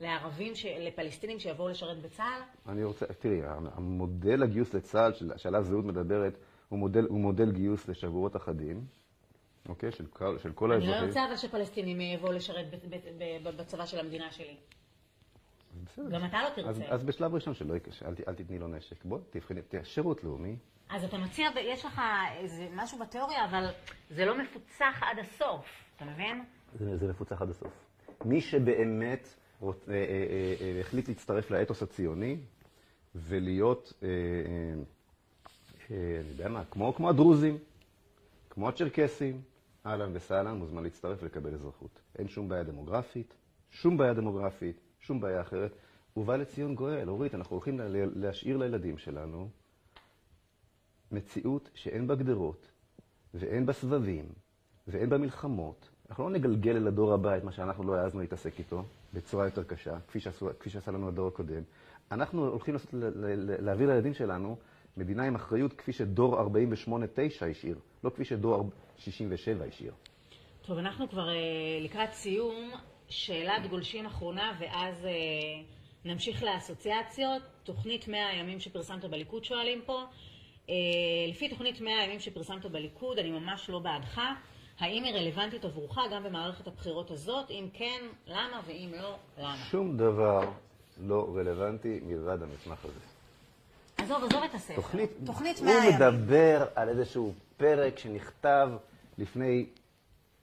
לערבים, ש, לפלסטינים שיבואו לשרת בצה"ל? אני רוצה, תראי, המודל הגיוס לצה"ל של- שעליו זהות מדברת, הוא מודל, הוא מודל גיוס לשבועות אחדים, אוקיי? של כל, של כל אני לא האזרחים. רוצה אבל שפלסטינים יבואו לשרת בצבא של המדינה שלי. גם אתה לא תרצה. אז, אז בשלב ראשון שלא, אל, אל תתני לו נשק. בוא, תבחני, תראה, שירות לאומי. אז אתה מציע, יש לך איזה משהו בתיאוריה, אבל זה לא מפוצח עד הסוף, אתה מבין? זה, זה מפוצח עד הסוף. מי שבאמת רוצ, אה, אה, אה, אה, החליט להצטרף לאתוס הציוני ולהיות, אה, אה, אה, אני יודע מה, כמו, כמו הדרוזים, כמו הצ'רקסים, אהלן וסהלן, מוזמן להצטרף ולקבל אזרחות. אין שום בעיה דמוגרפית, שום בעיה דמוגרפית, שום בעיה אחרת. ובא לציון גואל, אורית, אנחנו הולכים לה- להשאיר לילדים שלנו מציאות שאין בה גדרות, ואין בה סבבים, ואין בה מלחמות. אנחנו לא נגלגל אל הדור הבא את מה שאנחנו לא העזנו להתעסק איתו בצורה יותר קשה, כפי, שעשו, כפי שעשה לנו הדור הקודם. אנחנו הולכים לעשות, להעביר לילדים שלנו מדינה עם אחריות כפי שדור 48-9 השאיר, לא כפי שדור 67 השאיר. טוב, אנחנו כבר אה, לקראת סיום, שאלת גולשים אחרונה, ואז אה, נמשיך לאסוציאציות. תוכנית 100 הימים שפרסמת בליכוד שואלים פה. אה, לפי תוכנית 100 הימים שפרסמת בליכוד, אני ממש לא בעדך. האם היא רלוונטית עבורך גם במערכת הבחירות הזאת? אם כן, למה? ואם לא, למה? שום דבר לא רלוונטי מלבד המסמך הזה. עזוב, עזוב את הספר. תוכנית, תוכנית הוא 100 הימים. מדבר על איזשהו פרק שנכתב לפני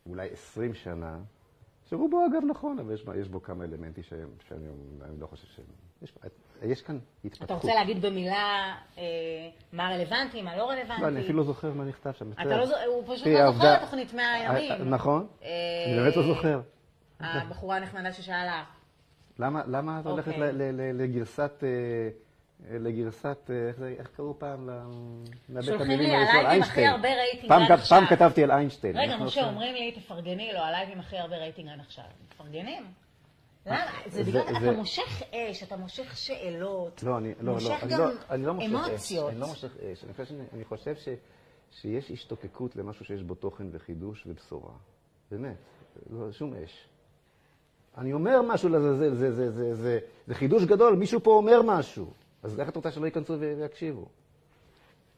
אולי 20 שנה, שרובו אגב נכון, אבל יש, בו- יש בו כמה אלמנטים שהם, שאני אני לא חושב שהם... יש, יש כאן התפתחות. אתה רוצה להגיד במילה אה, מה רלוונטי, מה לא רלוונטי? לא, אני אפילו לא זוכר מה נכתב שם. אתה לא זוכר, הוא פשוט תראי, לא זוכר את תוכנית 100 הימים. אה, נכון, אה, אני באמת לא זוכר. הבחורה הנחמדה ששאלה. למה, את הולכת אוקיי. לגרסת, אה, לגרסת, אה, איך קראו פעם? לבית המילים הלייבים הכי איינשטיין. פעם. פעם כתבתי על איינשטיין. רגע, משה, עכשיו- אומרים לי, תפרגני לו, ה live עם הכי הרבה רייטינג עד עכשיו. מפרגנים? למה? זה אה, זה- בגלל, אתה מושך אש, אתה מושך שאלות. לא, אני לא, מושך לא, לא, אני לא מושך אש. אמוציות. אני לא מושך אש. אני חושב, שיש השתוקקות למשהו שיש בו תוכן וחידוש ובשורה. באמת, לא, שום אש. אני אומר משהו לעזאזל, זה, זה, זה, זה, זה חידוש גדול, מישהו פה אומר משהו. אז איך את רוצה שלא ייכנסו ויקשיבו?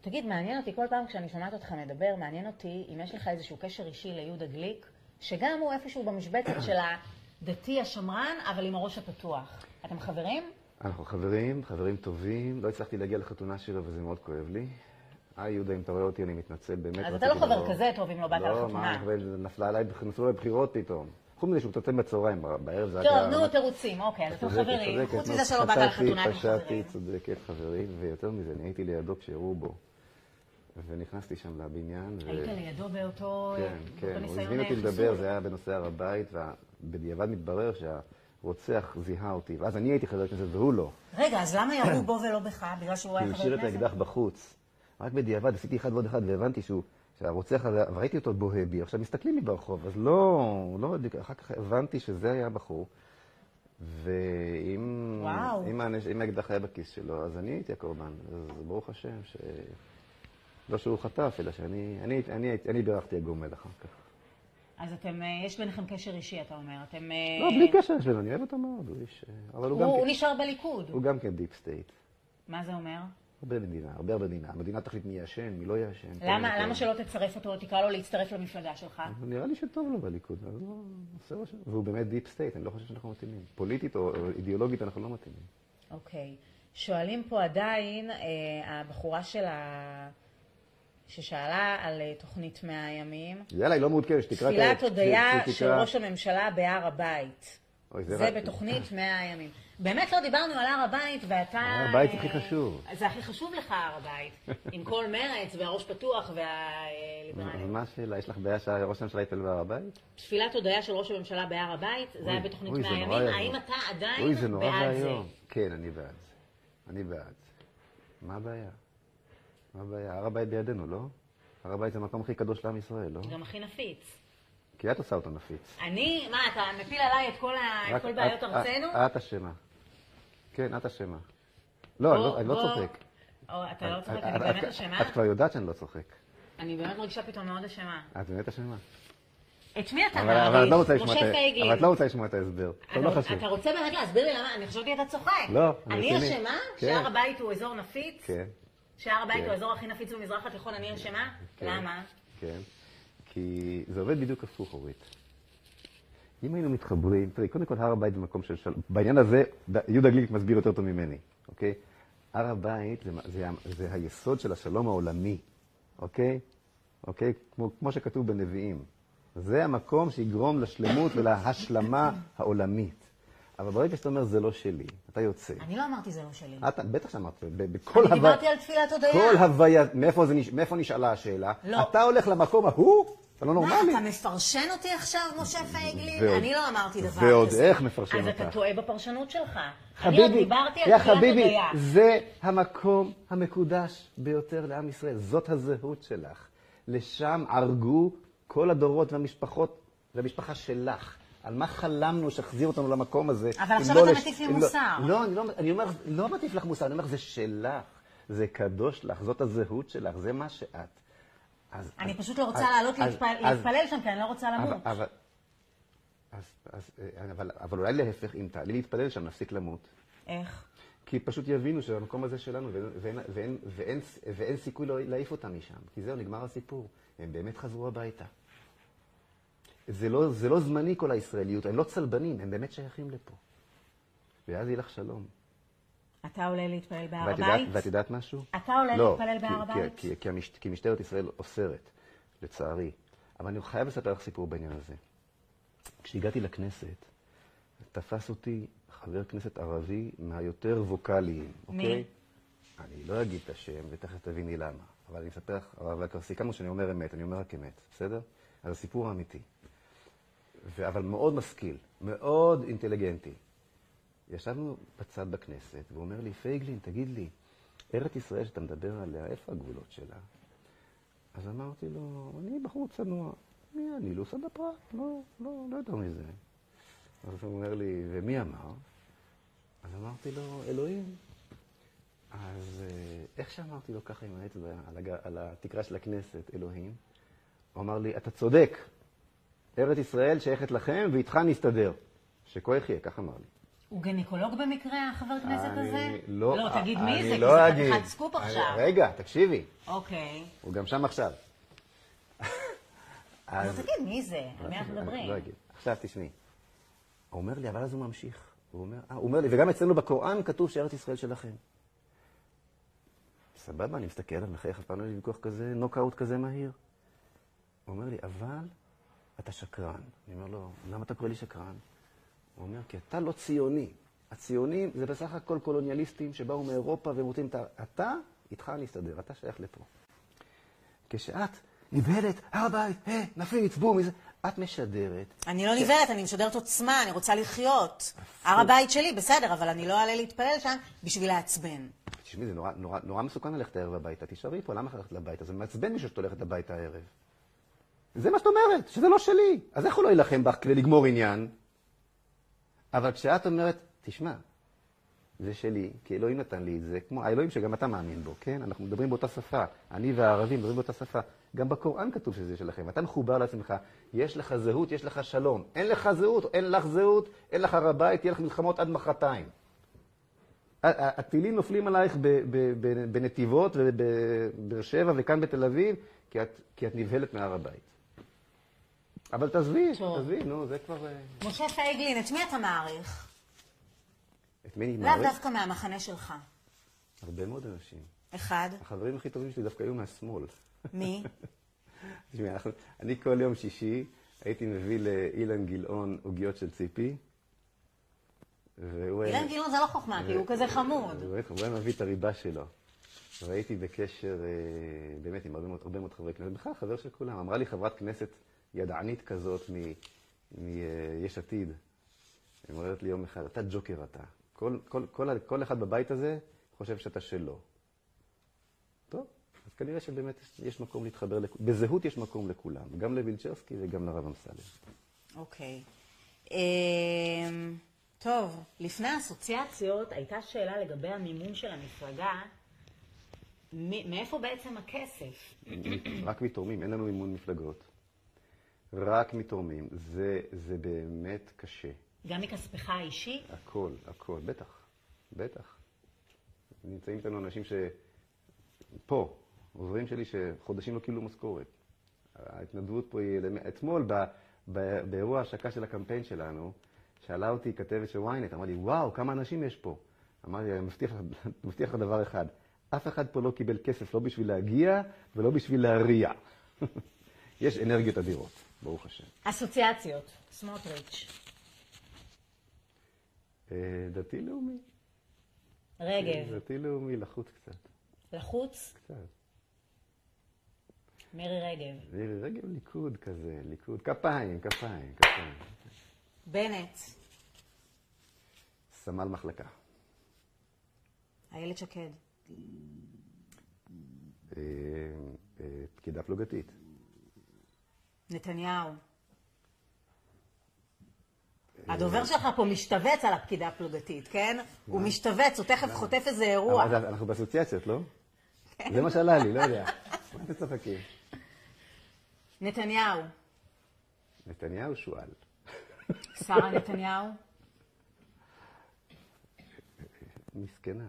תגיד, מעניין אותי, כל פעם כשאני שומעת אותך מדבר, מעניין אותי אם יש לך איזשהו קשר אישי ליהודה גליק, שגם הוא איפשהו במשבצת של הדתי השמרן, אבל עם הראש הפתוח. אתם חברים? אנחנו חברים, חברים טובים. לא הצלחתי להגיע לחתונה שלו וזה מאוד כואב לי. היי יהודה, אם אתה רואה אותי, אני מתנצל, באמת אז אתה לא חבר. כזה טוב אם לא באת לא, לחתונה. מה, אבל נפלה עליי, נכנסו לי בחירות פתאום. חוץ מזה שהוא מתעצם בצהריים, בערב זה טוב, היה... נו, תירוצים, אוקיי, אז אתם חברים. חוץ מזה שלא באת לחתונה, אתם חברים. צודקת, חברים, ויותר מזה, אני הייתי לידו כשירו בו. ונכנסתי שם לבניין. היית לידו באותו כן, כן, הוא הזמין אותי. לדבר, זה היה בנושא הר הבית, ובדיעבד מתברר שהרוצח זיהה אותי, ואז אני הייתי חבר כנסת והוא לא. רגע, אז למה ירו בו ולא בך? בגלל שהוא כי היה הוא חבר השאיר את כנסת? האקדח בחוץ. רק בדיעבד עשיתי אחד ועוד אחד והבנתי שהוא, שהרוצח הזה, וראיתי אותו בוהה בי, עכשיו מסתכלים לי ברחוב, אז לא, לא, אחר כך הבנתי שזה היה הבחור. ואם האקדח היה בכיס שלו, אז אני הייתי הקורבן. אז ברוך השם, ש... לא שהוא חטף, אלא שאני אני, אני, אני בירכתי הגומל אחר כך. אז אתם, אה, יש ביניכם קשר אישי, אתה אומר. אתם... אה, לא, בלי קשר שלו, אני אוהב אותו מאוד, הוא איש... אה, אבל הוא גם הוא הוא כן- נשאר בליכוד. הוא גם כן deep state. מה זה אומר? הרבה מדינה, הרבה הרבה מדינה. המדינה תחליט מי ישן, מי לא. כל למה למה. שלא תצרף אותו, תקרא לו להצטרף למפלגה שלך? נראה לי שטוב לו בליכוד, אז לא, עושה רושם. והוא באמת deep state, אני לא חושב שאנחנו מתאימים. פוליטית או או אידיאולוגית אנחנו לא מתאימים. אוקיי. שואלים פה עדיין, אה, הבחורה של ה... ששאלה על אה, תוכנית 100 הימים, יאללה, היא לא מעודכנת, שתקרא את ה... תפילת הודיה של ראש הממשלה בהר הבית. זה בתוכנית 100 הימים. באמת לא דיברנו על הר הבית, ואתה... הר הבית אה, הכי חשוב. זה הכי חשוב לך, הר הבית. עם כל מרץ והראש פתוח אז והליברליות. מה השאלה? יש לך בעיה שראש הממשלה יתפלל בהר הבית? תפילת הודיה של ראש הממשלה בהר הבית, זה היה אוי, בתוכנית אוי, 100 זה ימים. נורא האם. אתה עדיין אוי, זה נורא בעד זה? ואיום. כן, אני בעד זה. אני בעד. מה הבעיה? מה הבעיה? הר הבית בידינו, לא? הר הבית זה המקום הכי קדוש לעם ישראל, לא? גם הכי נפיץ. כי את עושה אותו נפיץ. אני, מה, אתה מפיל עליי את כל, בעיות ארצנו? את אשמה. כן, את אשמה. לא, אני לא- לא צוחק. אתה לא צוחק, אני באמת אשמה? את כבר יודעת שאני לא צוחק. אני באמת מרגישה פתאום מאוד אשמה. את באמת אשמה. את מי אתה את לא משה פייגלין. אבל את לא רוצה לשמוע את ההסבר. טוב, לא אתה- חשוב. אתה רוצה באמת להסביר לי למה? אני חשבתי אתה צוחק. לא, אני. אשמה? כן. שהר הבית הוא אזור נפיץ? כן, שהר הבית כן. הוא האזור הכי נפיץ במזרח התיכון, אני אשמה? כן. למה? כן. כי זה עובד בדיוק הפוך, אורית. אם היינו מתחברים, תראי, קודם כל הר הבית זה מקום של שלום. בעניין הזה, יהודה גליק מסביר יותר טוב ממני, אוקיי? הר הבית זה, זה, זה היסוד של השלום העולמי, אוקיי? אוקיי? כמו, כמו שכתוב בנביאים. זה המקום שיגרום לשלמות ולהשלמה העולמית. אבל ברגע שאתה אומר, זה לא שלי, אתה יוצא. אני לא אמרתי זה לא שלי. את, בטח שאמרת, בכל אני הוויה- דיברתי על תפילת הודיה. כל הוויה, מאיפה, נש- מאיפה נשאלה השאלה? לא. אתה הולך למקום ההוא? אתה לא מה, נורמלי. אתה מפרשן אותי עכשיו, משה פייגלין? ועוד- אני לא אמרתי דבר ועוד כזה. איך מפרשן אז אותך. אתה טועה בפרשנות שלך. אני עוד חביבי, דיברתי על תפילת חביבי, הודיה. זה המקום המקודש ביותר לעם ישראל. זאת הזהות שלך. לשם ערגו כל הדורות והמשפחות, והמשפחה שלך. על מה חלמנו שיחזיר אותנו למקום הזה? אבל עכשיו לא אתה לש- מטיף לי לא- מוסר. לא, אני לא, אני אומר, לא מטיף לך מוסר, אני אומר, זה שלך. זה קדוש לך, זאת הזהות שלך, זה מה שאת. אז- אני אז- פשוט לא רוצה אז- לעלות אז- להתפל- אז- להתפלל שם, כי אני לא רוצה למות. אבל, אבל, אז, אז, אה, אבל, אבל אולי להפך, אם תעלי להתפלל שם, נפסיק למות. איך? כי פשוט יבינו שהמקום הזה שלנו, ואין, ואין, ואין, ואין, ואין סיכוי לא- להעיף אותם משם. כי זהו, נגמר הסיפור. הם באמת חזרו הביתה. זה לא, זה לא זמני כל הישראליות, הם לא צלבנים, הם באמת שייכים לפה. ואז יהיה לך שלום. אתה עולה להתפלל בהר הבית? ואת יודעת משהו? אתה עולה לא, להתפלל כי- בהר כי- הבית? כי, כי, המש, כי משטרת ישראל אוסרת, לצערי. אבל אני חייב לספר לך סיפור בעניין הזה. כשהגעתי לכנסת, תפס אותי חבר כנסת ערבי מהיותר ווקאליים, מי? אוקיי? אני לא אגיד את השם, ותכף תביני למה. אבל אני אספר לך, אבל כבר סיכמנו שאני אומר אמת, אני אומר רק אמת, בסדר? אז הסיפור האמיתי. ו- אבל מאוד משכיל, מאוד אינטליגנטי. ישבנו בצד בכנסת, והוא אומר לי, פייגלין, תגיד לי, ארץ ישראל שאתה מדבר עליה, איפה הגבולות שלה? אז אמרתי לו, אני בחור צנוע. אני? לוסה בפרט? לא, לא, לא יותר מזה. אז הוא אומר לי, ומי אמר? אז אמרתי לו, אלוהים. אז אה, איך שאמרתי לו ככה עם האצבע על, הג... על התקרה של הכנסת, אלוהים, הוא אמר לי, אתה צודק, ארץ ישראל שייכת לכם ואיתך נסתדר. שכה יחיה, כך אמר לי. הוא גניקולוג במקרה, החבר כנסת אני הזה? לא, לא, תגיד מי אני זה, כי לא זה אגיד. חתיכת סקופ אני- עכשיו. רגע, תקשיבי, אוקיי. הוא גם שם עכשיו. אז תגיד מי זה, על מי אנחנו אני מדברים? לא אגיד. עכשיו תשמעי. הוא אומר לי, אבל אז הוא ממשיך. הוא אומר, אה, הוא אומר לי, וגם אצלנו בקוראן כתוב שארץ ישראל שלכם. סבבה, אני מסתכל עליו, מחייך, אף פעם לא לי ויכוח כזה, נוקאוט כזה מהיר. הוא אומר לי, אבל אתה שקרן. אני אומר לו, למה אתה קורא לי שקרן? הוא אומר, כי אתה לא ציוני. הציונים זה בסך הכל קולוניאליסטים שבאו מאירופה והם רוצים את ה... אתה, איתך אני אסתדר, אתה שייך לפה. כשאת נבהלת, הר הבית, אה, נפיץ, בום, איזה... את משדרת. אני לא נבהלת, אני משדרת עוצמה, אני רוצה לחיות. הר הבית שלי, בסדר, אבל אני לא אעלה להתפלל שם בשביל לעצבן. תשמעי, זה נורא, נורא, נורא מסוכן ללכת הערב הביתה. תישארי פה, למה ללכת הביתה? זה מעצבן מישהו שאת הולכת הביתה הערב. זה מה שאת אומרת, שזה לא שלי. אז איך הוא לא יילחם בך כדי לגמור עניין? אבל כשאת אומרת, תשמע, זה שלי, כי אלוהים נתן לי את זה, כמו האלוהים שגם אתה מאמין בו, כן? אנחנו מדברים באותה שפה. אני והערבים מדברים באותה שפה. גם בקוראן כתוב שזה שלכם. אתה מחובר לעצמך, יש לך זהות, יש לך שלום. אין לך זהות, אין לך זהות, אין לך הר הבית, תהיה לך מלחמות עד מחרתיים. הטילים נופלים עלייך בנתיבות ובבאר שבע וכאן בתל אביב, כי את, כי את נבהלת מהר הבית. אבל תעזבי. תעזבי, נו, זה כבר... אה, משה פייגלין, את מי אתה מעריך? את מי אני לאו מעריך? דווקא מהמחנה שלך. הרבה מאוד אנשים. אחד, החברים הכי טובים שלי דווקא היו מהשמאל. מי? אנחנו- אני כל יום שישי הייתי מביא לאילן גילאון עוגיות של ציפי, והוא היה... אילן גילאון זה לא חוכמה, כי הוא כזה חמוד. הוא היה מביא את הריבה שלו. והייתי בקשר אה, באמת עם הרבה מאוד חברי כנסת, בכלל חבר של כולם. אמרה לי חברת כנסת ידענית כזאת מיש עתיד, היא אומרת לי יום אחד, אתה ג'וקר אתה. כל, כל, כל, כל אחד בבית הזה חושב שאתה שלו. טוב, אז כנראה שבאמת יש- יש מקום להתחבר, לכ- בזהות יש מקום לכולם, גם לווילצ'רסקי וגם לרב אמסלם. אוקיי. אמ, טוב, לפני האסוציאציות הייתה שאלה לגבי המימון של המפלגה. מ- מאיפה בעצם הכסף? רק מתורמים, אין לנו מימון מפלגות. רק מתורמים. זה, זה באמת קשה. גם מכספך האישי? הכל, הכל, בטח, בטח. נמצאים איתנו אנשים ש... פה, עוזרים שלי שחודשים לא קיבלו משכורת. ההתנדבות פה היא... אתמול, ב... ב... באירוע ההשקה של הקמפיין שלנו, שאלה אותי כתבת של ynet, אמרה לי, וואו, כמה אנשים יש פה? אמרתי, אני מבטיח לך דבר אחד, אף אחד פה לא קיבל כסף לא בשביל להגיע ולא בשביל להריע. יש אנרגיות אדירות, ברוך השם. אסוציאציות, סמוטריץ', אה, דתי-לאומי. רגב, דתי-לאומי, לחוץ קצת. לחוץ, קצת. מירי רגב, מירי רגב ליכוד כזה, ליכוד, כפיים, כפיים, כפיים. בנט, סמל מחלקה. איילת שקד, אה, אה, פקידה פלוגתית. נתניהו. הדובר שלך פה משתבץ על הפקידה הפלוגתית, כן? הוא משתבץ, הוא תכף חוטף איזה אירוע. אבל אנחנו באסוציאציות, לא? זה מה שעלה לי, לא יודע. מה אתם צוחקים? נתניהו, נתניהו שועל. שרה נתניהו, מסכנה.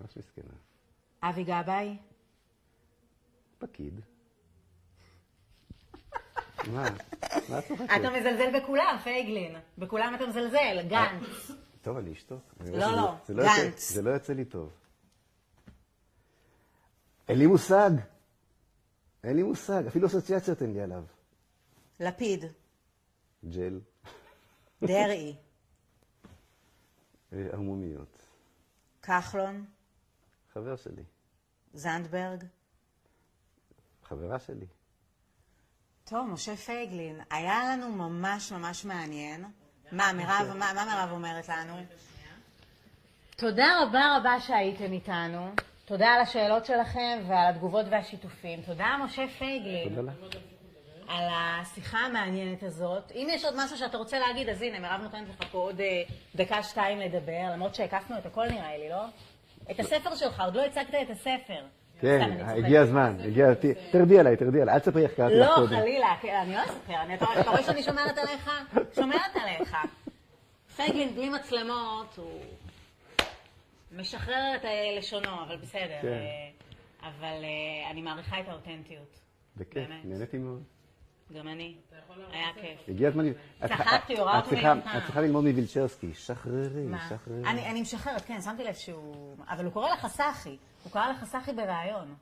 ממש מסכנה. אבי גבאי, פקיד. מה? מה את צוחקת? אתה מזלזל בכולם, פייגלין. בכולם אתה מזלזל, גנץ. טוב, אני אשתוק. לא, לא, יוצא- גנץ. זה לא יוצא לי טוב. אין לי מושג. אין לי מושג. אפילו אסוציאציות אין לי עליו. לפיד, ג'ל, דרעי, אה, ערמומיות. כחלון, חבר שלי. זנדברג. חברה שלי. טוב, משה פייגלין, היה לנו ממש ממש מעניין. מה, מירב, מה, מה מירב אומרת לנו? תודה רבה רבה שהייתם איתנו. תודה על השאלות שלכם ועל התגובות והשיתופים. תודה, משה פייגלין. תודה לה. על השיחה המעניינת הזאת. אם יש עוד משהו שאתה רוצה להגיד, אז הנה, מירב נותנת לך פה עוד אה, דקה-שתיים לדבר, למרות שהקפנו את הכל נראה לי, לא? את הספר שלך, עוד לא הצגת את הספר. כן. הגיע הזמן, הגיע, תרדי עליי, תרדי עליי, אל תספרי איך קראתי לך לא, קודם. חלילה, כן, אני לא אספר, אני- אתה רואה שאני שומרת עליך? שומרת עליך. פייגלין בלי מצלמות, הוא משחרר את לשונו, אבל בסדר. כן. אה, אבל אה, אני מעריכה את האותנטיות. בכיף. נהניתי מאוד. גם אני. היה כיף. הגיע הזמן... את- צחקתי, הוא ראה את צריכה- מיותר. את צריכה ללמוד מווילצ'רסקי, שחררי? שחררי. אני משחררת, כן, שמתי לב שהוא... אבל הוא קורא לך סחי. הוא קרא לך סחי בריאיון.